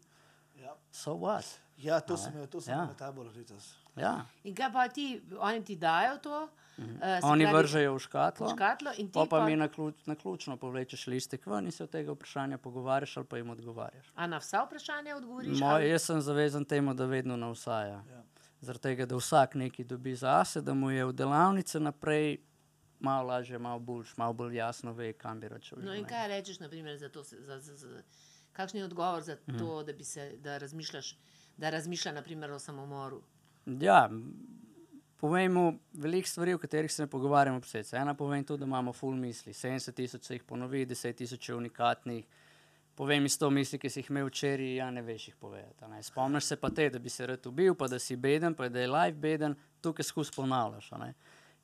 Ja. so what? Ja, to sem imel, to sem Ja. imel na taboru letos. Ja. In kaj pa ti, oni ti dajo to? Uh, Oni vržejo v škatlo. v škatlo in ti Pa pa mi na, ključ, na ključno povlečeš listek ven in se od tega vprašanja pogovarjaš ali pa jim odgovarjaš. A na vsa vprašanja odgovoriš? Moj, ali- jaz sem zavezan temu, da vedno na vsa. Ja. Ja. Zaradi tega, da vsak nekaj dobi zase, da mu je v delavnici naprej malo lažje, malo bolj, malo bolj jasno ve, kam bi račel. No in kaj rečeš, naprimer, za to, za, za, za, kakšen je odgovor za Mhm. to, da, bi se, da razmišljaš, da razmišlja naprimer o samomoru? Ja, povej mu veliko stvari, o katerih se ne pogovarjamo. Psec. Ena povem tudi, da imamo full misli. 70 tisoč se jih ponovi, 10 tisoč je unikatnih. Povej mi sto misli, ki si jih imel včeraj, ja ne veš jih povedati. Ne. Spomniš se pa te, da bi se rad ubil, pa da si beden, pa da je life beden, tukaj skozi ponavljaš.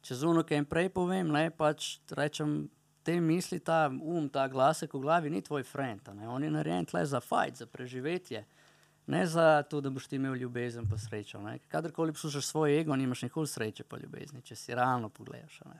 Čez uno, kaj prej povem, ne, pač rečem, te misli, ta um, ta glasek v glavi ni tvoj friend. On je narejen tle za fajt, za preživetje. Ne za to, da boš ti imel ljubezen pa srečo. Ne? Kadarkoli poslušaš svoj ego, nimaš nikoli sreče pa ljubezni, če si realno pogledaš. Ne?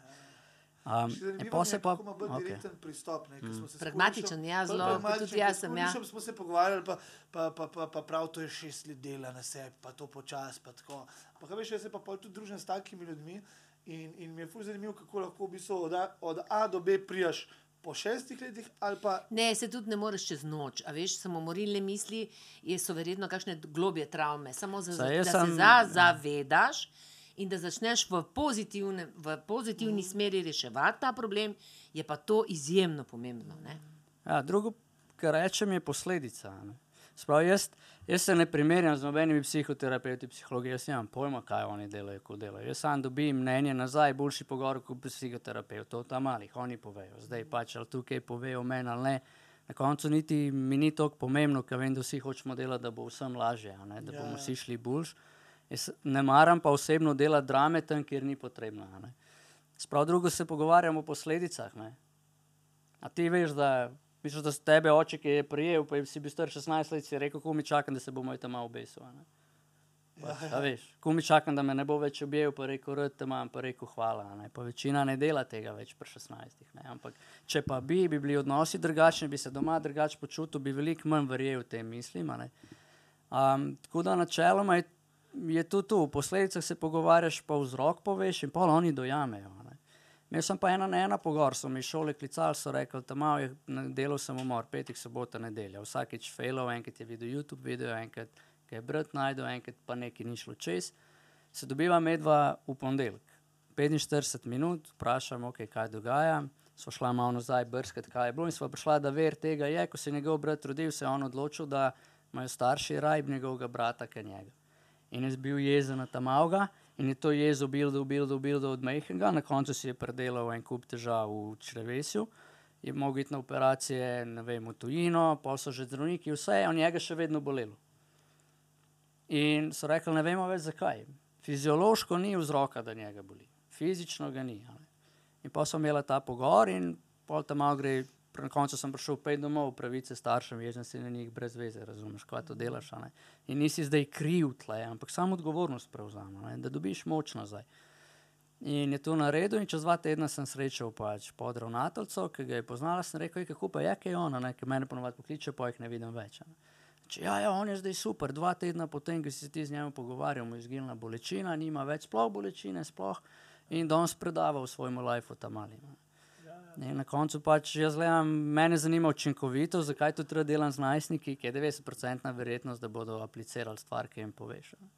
Um, in pa se pa. Kako ima bolj okej. direkten pristop. Ne, mm. Pragmatičen, ja, zelo, tudi jaz sem, ja. smo se pogovarjali, pa, pa, pa, pa, pa prav to je šest let dela na sebi, pa to počasi, pa tako. Pa kaj veš, jaz se pa tudi družim s takimi ljudmi in, in mi je fuz zanimivo, kako lahko v bistvu od A, od A do B prijaš po šestih letih ali pa Ne, se tudi ne moreš čez noč. A veš, samomorilne misli je- so verjetno kakšne globje travme. Samo za, Saj da jaz se sem- za, zavedaš in da začneš v, pozitivne, v pozitivni Mm. smeri reševati ta problem, je pa to izjemno pomembno. Ne? Ja, drugo, kar rečem, je posledica. a ne. Sprav, jaz, jaz se ne primerjam z nobenimi psihoterapeuti, psihologi, jaz nimam pojma, kaj oni delajo, ko delajo. Jaz sam dobim mnenje nazaj, boljši pogovor kot psihoterapeutov, tam malih, oni povejo. Zdaj pač ali tukaj povejo meni ali ne. Na koncu niti mi ni tako pomembno, ker vem, da vsi hočemo delati, da bo vsem lažje, ne, da Ja, bomo ja. vsi šli boljš. Jaz ne maram pa osebno delati drame tam, kjer ni potrebno. a ne. Sprav drugo se pogovarjamo o posledicah. Ne. A ti veš, da, misliš, da tebe oče, ki je prijel, pa si bil star 16 let, si rekel, ko mi čakam, da se bo moj tam obesil. a ne. Pač, a veš, ko mi čakam, da me ne bo več objel, pa rekel, rad te imam, pa rekel, hvala. Ne. Pa večina ne dela tega več pri 16. Ne. Ampak če pa bi, bi bili odnosi drugačni, bi se doma drugače počutil, bi veliko manj verjel tem mislim. a ne. Um, tako da načeloma je, je to tu, v posledicah se pogovarjaš, pa vzrok poveš in pa oni dojamejo. Ne. Imel sem pa ena na ena pogovor, so mi šole klicali, so rekli, da na- delal sem umor, petek, sobota, nedelja. Vsakeč failov, enkrat je videl YouTube video, enkrat je brat najdel, enkrat pa nekaj ni šlo čez. Se dobiva medva v ponedeljek. 45 minut, vprašam, okay, kaj dogaja. Sva šla malo nazaj brskati, kaj je bilo, in sva prišla, da ver tega je, ko se je njegov brat rodil, se je on odločil, da imajo starši rajb njegovega brata, kot njega. In jaz bil jezen na tam avga in je to jezo bildo, bildo, bildo od mehkega, na koncu si je predelal en kup težav v črevesju, je mogel iti na operacije, ne vem, v tujino, pa so že zdravniki, vse je od njega še vedno bolelo. In so rekli, ne vemo več zakaj. Fiziološko ni vzroka, da njega boli, fizično ga ni. a ne. In pa sem imela ta pogovor in pol tam gre. Na koncu sem prišel pet domov, pravice staršem, jezen si na njih brez veze, razumeš, kaj to delaš. In nisi zdaj kriv tle, ampak samo odgovornost prevzame, a ne, da dobiš moč nazaj. In je to naredil, in čez dva tedna sem srečal pač pod ravnateljico, ki ga je poznala, sem rekel, "Ej, kako pa je, kaj je ona, ne, ki mene ponovadi pokliče, pa jih ne vidim več. Ne. Če, ja, ja, on je zdaj super, dva tedna potem, ko si ti z njim pogovarjal, mu je izginila bolečina, nima več sploh bolečine, sploh in danes predava v svojem lifeu tam mali. Ne, na koncu pač jaz gledam, mene zanima učinkovitost, zakaj to treba delati z najstniki, ki je 90% verjetnost, da bodo aplicirali stvar, ki jim poveš. a ne.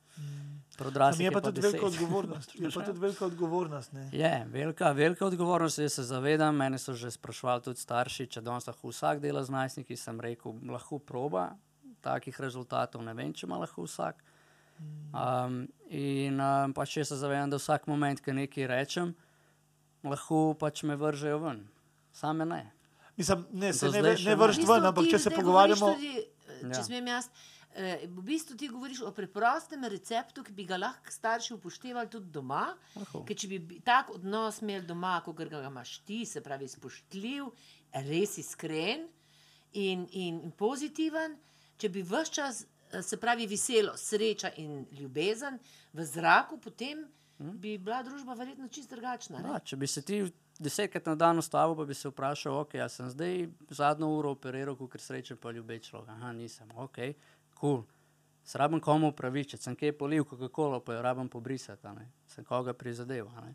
Pri Mi odraslih je pa tudi 10. velika odgovornost. Je pa tudi velika odgovornost. Ne? Je, velika, velika odgovornost, jaz se zavedam. Mene so že sprašvali tudi starši, če danes lahko vsak dela z najstniki. Sem rekel, lahko proba, takih rezultatov ne vem, če ima lahko vsak. Um, in um, pač jaz se zavedam, da vsak moment, ki nekaj rečem, lahko pač me vržejo ven. Same ne. Mislim, ne, se ne, ne vršiti ven, ampak če se pogovarjamo. Tudi, eh, če Ja. smem jaz. eh, V bistvu ti govoriš o preprostem receptu, ki bi ga lahko starši upoštevali tudi doma. Ker če bi tak odnos imeli doma, kot ga imaš ti, se pravi spoštljiv, res iskren in, in, in pozitiven, če bi vse čas, eh, se pravi, veselo, sreča in ljubezen v zraku, potem bi bila družba verjetno čisto drugačna. Da, če bi se ti desetkrat na dan ustavil, pa bi se vprašal, ok, jaz sem zdaj zadnjo uro operiral, ker srečen pa ljubeč človek. Aha, nisem, ok, kul. Cool. Srabim komu upravičiti, sem kje polil, kolo, pa jo rabim pobrisati, sem koga prizadeval.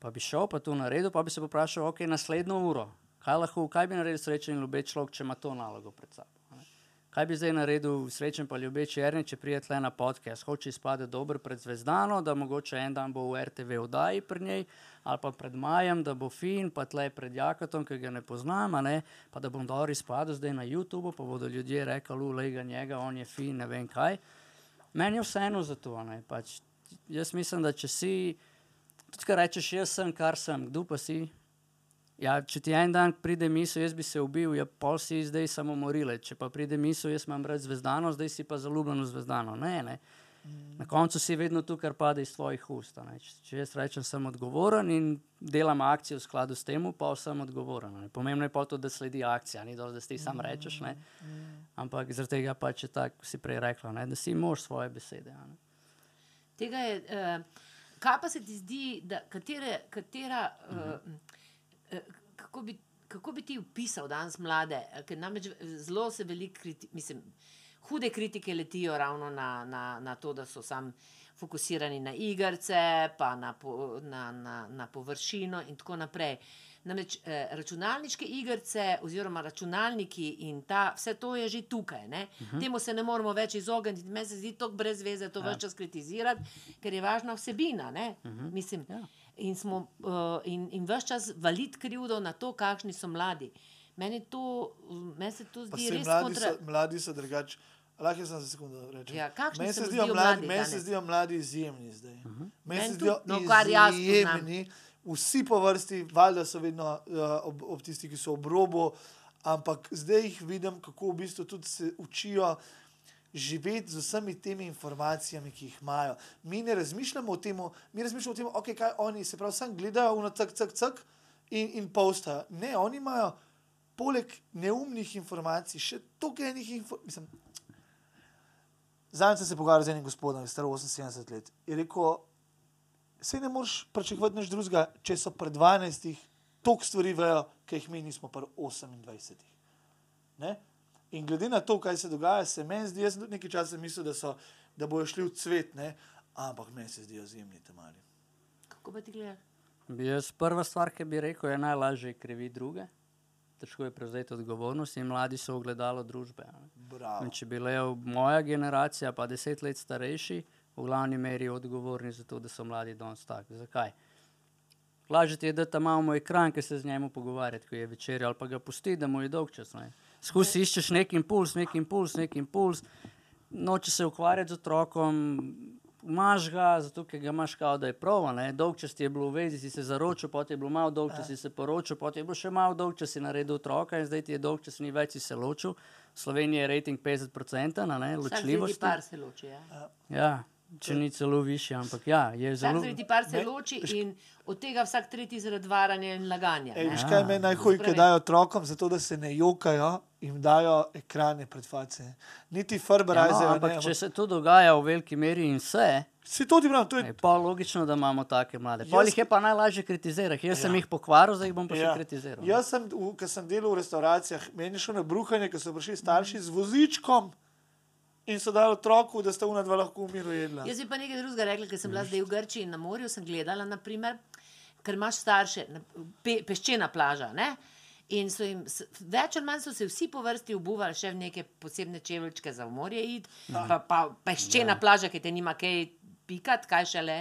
Pa bi šel, pa to naredil, pa bi se vprašal, ok, naslednjo uro, kaj, lahko, kaj bi naredil srečen in ljubeč človek, če ima to nalogo pred sabo. Kaj bi zdaj naredil srečen pa ljubeč Erni, če pride tle na podcast, hoče izpade dober pred zvezdano, da mogoče en dan bo v RTV oddaji pri njej, ali pa pred Majem, da bo fin, pa tle pred Jakotom, ki ga ne poznam, ne, pa da bom dobro izpadel zdaj na YouTubu, pa bodo ljudje rekli, ulej ga njega, on je fin, ne vem kaj. Meni je vseeno za to, pač jaz mislim, da če si, tudi kar rečeš, jaz sem, kar sem, kdo pa si, Ja, če ti en dan pride misel, jaz bi se ubil, ja, pol si zdaj samo morile. Če pa pride misel, jaz imam rad zvezdano, zdaj si pa zaljubljen v zvezdano. Ne, ne. Na koncu si vedno tu, kar pade iz tvojih ust. Če, če jaz rečem, sem odgovoren in delam akcijo v skladu s tem, pa sem odgovoren. Ne? Pomembno je pa to, da sledi akcija, ni dovolj, da ti sam rečeš. Ne? Ampak zaradi tega pač je tako, si prej rekla, ne? da si mož svoje besede. Ne? Tega je, uh, kaj pa se ti zdi, da katere, katera, uh, uh, kako, bi, kako bi ti opisal danes mlade, eh, ker namreč zelo se veliko, kriti, mislim, hude kritike letijo ravno na, na, na to, da so sam fokusirani na igrice, pa na, po, na, na, na površino in tako naprej. Namreč eh, računalniške igrice, oziroma računalniki in ta, vse to je že tukaj. Uh -huh. Temu se ne moramo več izogniti. Meni se zdi to brez veze, to ja. več čas kritizirati, ker je važna vsebina. Uh -huh. Mislim, ja. In, smo, uh, in, in vse čas valiti krivdo na to, kakšni so mladi. Meni, to, meni se to zdi saj res mladi, kontra... so, mladi so drugačni. Lahko jaz sem za sekundu rečem. Ja, meni se se, zdijo mladi, mladi meni se zdijo mladi izjemni zdaj. Uh -huh. Meni se zdijo no, izjemni, vsi po vrsti, valjda so vedno uh, ob, ob tisti, ki so ob robu, ampak zdaj jih vidim, kako v bistvu tudi se učijo. Živeti z vsemi temi informacijami, ki jih imajo. Mi ne razmišljamo o tem, mi razmišljamo o tem, okay, kaj oni se pravi, samo gledajo na tak, tak, tak in, in postajo. Ne, oni imajo poleg neumnih informacij še toliko enih informacij. Zadnjič sem se pogovarjal z enim gospodom, star 78 let. Je rekel, se ne moreš pričakovati nič drugega, če so pred 12 toliko stvari vejo, ki jih mi nismo pred 28. Ne? In glede na to, kaj se dogaja, se meni zdi, jaz sem tudi nekaj časa mislil, da, so, da bojo šli v cvet, ne? ampak meni se zdijo izjemni temali. Kako pa ti gledaš? Bi Jaz prva stvar, ki bi rekel, je najlažje kriviti druge. Težko je prevzeti odgovornost in mladi so ogledalo družbe. a ne. Bravo. In če bi le moja generacija, pa deset let starejši, v glavni meri odgovorni za to, da so mladi danes taki. Zakaj? Lažje je, da tam imamo ekran, ki se z njim pogovarjati, ko je večer, ali pa ga pusti, da mu je dolg čas. ne. Skusi iščeš neki impuls, neki impuls, neki impuls, noče se ukvarjati z otrokom, imaš ga, zato ker ga imaš kao, da je prav. a ne. Dolg čas ti je bilo v vezi, si se zaročil, potem je bilo malo dolg čas, si se poročil, potem je bilo še malo dolg čas, si naredil otroka in zdaj ti je dolg čas, ni več si se ločil. V Sloveniji je rating 50%, na ne, ločljivosti. tretji par se loči. Ja. Ja, če ni celo višji, ampak ja, je zelo. tretji par se Me- loči in od tega vsak tretji zaradi varanja in laganja. Ne. veš, kaj me Spravi. ki dajo otrokom, zato da se ne jokajo, jim dajo ekrane pred face. Niti Ja, Farberizer. no, ampak če se to dogaja v veliki meri in vse, Si to ti pravim, to je je pa logično, da imamo take mlade. Jaz- Pol jih je pa najlažje kritizirati. Jaz sem Ja. jih pokvaril, zdaj jih bom pa še Ja. kritiziral. Jaz sem, ko sem delal v restauracijah, meni je šlo na bruhanje, ko so prišli starši z vozičkom in so dali otroku, da sta una dva lahko v miru jedla. Jaz bi pa nekaj drugega rekla, ker sem bila zdaj v Grčiji in na morju, sem gledala, naprimer, ker imaš starše, pe, peščena plaža. Ne? In so jim, več ali manj so se vsi po vrsti obuvali še v neke posebne čevlčke za morje iti, pa, pa peščena plaža, ki te nima kaj pikati, kaj šele.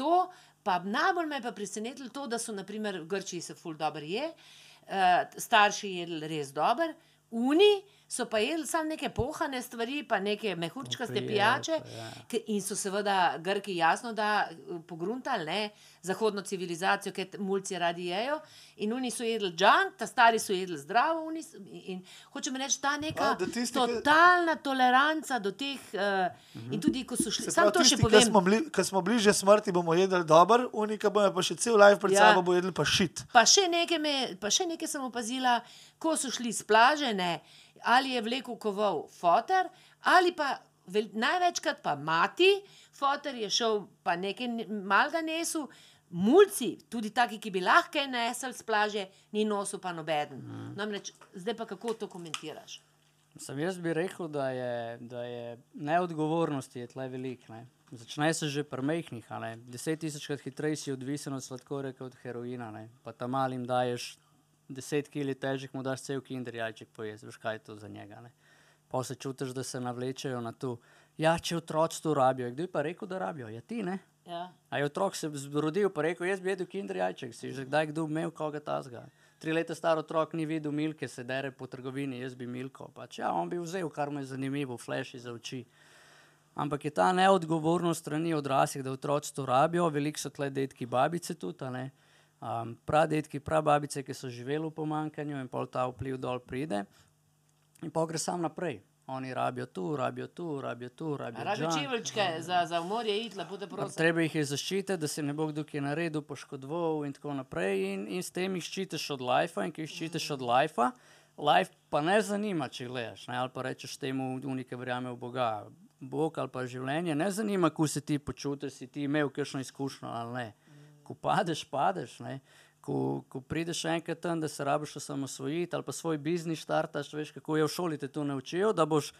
To, pa najbolj me je pa presenetilo to, da so naprimer v Grčiji se ful dobro je, uh, starši jedli res dobro, uni so pa jedli samo neke pohane stvari, pa neke mehurčkaste pijače. ja. In so seveda Grki jasno, da eh, pogruntali ne, zahodno civilizacijo, ki mulci radi jejo. In oni so jedli junk, ta stari so jedli zdravo. Oni, s- in, hočem reči, ta neka A, tisti, ki- totalna toleranca do teh. Uh, In tudi, ko so šli, samo to še tisti, ki povem. smo, bili, ki smo bližje smrti, bomo jedli dobro, unika bomo pa še cel life pred Ja. sabo bo jedli pa šit. Pa še nekaj, me, pa še nekaj sem opazila, ko so šli z plaže, ne, ali je vlekel koval fotor, ali pa vel, največkrat pa mati, fotor je šel pa nekaj ne- malega nesu. Mulci, tudi taki, ki bi lahko nesel z plaže, ni nosil pa nobeden. Mm. Namreč, zdaj pa kako to komentiraš? Sam jaz bi rekel, da je, da je neodgovornosti je tle velik. Ne. Začne se že pri mehkih. Deset tisočkrat hitreje si odvisen od sladkorja kot od heroina. Ne. Pa tam malim daješ deset kg težjih, mu daš cel kinder jajček pojesti. Veš kaj je to za njega. Ne. Pa se čutiš, da se navlečejo na to. Ja, če otroci to rabijo. Kdo je pa rekel, da rabijo? Ja, ti ne. Ja. A je otrok se zrodil in rekel: Jaz bi jedel kinder jajček, si že kdaj kdo imel koga tazga. Tri leta star otrok ni videl milke, se dere po trgovini, jaz bi milko. Pač, ja, on bi vzel, kar mu je zanimivo, flash za oči. Ampak je ta neodgovornost strani odraslih, da otroci to rabijo, veliko so tle detki, babice tudi. Um, pradetki, prababice, ki so živeli v pomankanju in pol ta vpliv dol pride. In pa gre sam naprej. Oni rabijo tu, rabijo tu, rabijo tu, rabijo Rabijo džan. čeveljčke za, za morje iti, lepo te prosim. Treba jih je zaščititi, da se ne bo kdo ki naredil, poškodoval in tako naprej. In, in s tem jih ščitiš od lajfa, in ki jih ščitiš od lajfa, lajf pa ne zanima, če gledaš. Ne? Ali pa rečeš temu, unike verjame v Boga. Bog ali pa življenje ne zanima, kako se ti počutiš, si ti imel kakšno izkušnjo ali ne. Ko padeš, padeš. Ne? Ko, ko prideš enkrat tam, da se rabiš osamosvojiti ali pa svoj biznis štartaš, veš, kako je v šoli te to naučijo, da boš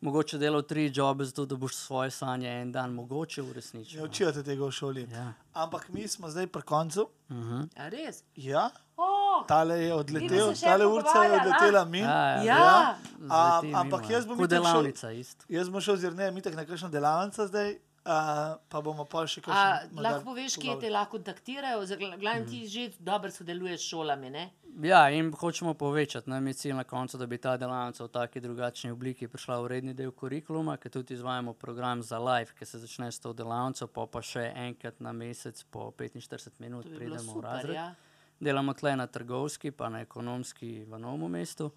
mogoče delal tri jobe, zato da boš svoje sanje en dan mogoče Ne uresničil. učijo te tega v šoli. Ja. Ampak mi smo zdaj pri koncu. Mhm. A res? Ja, Oh, tale je Mi odletel, tale urca je odletela min. Ja, Ja. A, Zleti ampak mimo, jaz ja. bom šel- delavnica isto. Jaz bom šel z Jrnejem itak na kakšno delavnico zdaj, a, pa bomo pa še A, kakšno. lahko poveš, kje te lahko kontaktirajo? Glavno ti že dobro sodeluješ s šolami. Ne? Ja, in hočemo povečati. Nam je cilj na koncu, da bi ta delavnica v taki drugačni obliki prišla v redni del kurikuluma, ker tudi izvajamo program za live, ki se začne s to delavnico, pa pa še enkrat na mesec po 45 minut bi pridemo v super. razred. Ja. Delamo tle na trgovski, pa na ekonomski v novem mestu.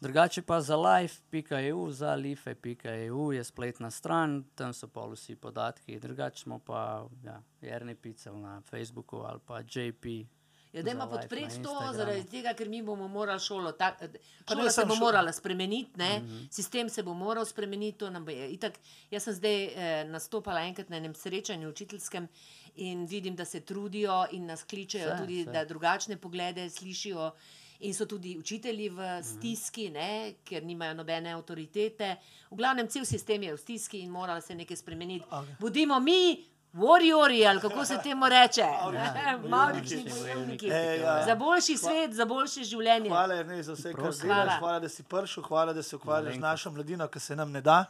Drugače pa za live.eu, za life.eu je spletna stran, tam so pa vsi podatki. Drugače smo pa ja, Jerni Picel na Facebooku ali pa JP. Ja, da ima podpreti to, zaradi tega, ker mi bomo morali šolo. Tak, Pa ne šola se bo šo- morala spremeniti, ne? Mhm. sistem se bo moral spremeniti. to nam bo je- Itak, jaz sem zdaj eh, nastopala enkrat na enem srečanju učiteljskem in vidim, da se trudijo in nas kličejo Vse, tudi, vse. da drugačne poglede slišijo. In so tudi učitelji Mhm. v stiski, ne, ker nimajo nobene avtoritete. V glavnem, cel sistem je v stiski in mora se nekaj spremeniti. Okej. Bodimo mi, warriori, ali kako se [laughs] temu reče. [laughs] Maurični Bojevniki. ja. Za boljši svet, za boljše življenje. Hvala, Ernest, za vse, kar Prosim. delaš. Hvala. Da si prišel, hvala, da se ukvarjaš z našo mladino, ki se nam ne da.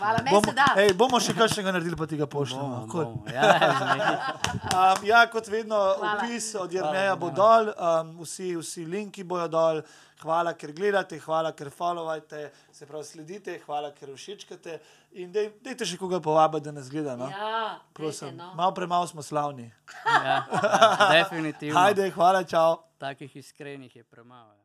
Hvala, Bomo, ej, bomo še kakšnega naredili, pa ti ga pošljemo. Bomo, Kul. bomo. Ja. Um, ja, kot vedno, Hvala. opis od Jrneja bo dol, um, vsi, vsi linki bojo dol. Hvala, ker gledate, hvala, ker followate, se pravi, sledite, hvala, ker všečkate. In dej, dejte še koga povabiti, da nas gleda. No? Ja, Prosim, dajte, no. malo premalo smo slavni. Ja, ja, definitivno. Hajde, hvala, čau. Takih iskrenih je premalo.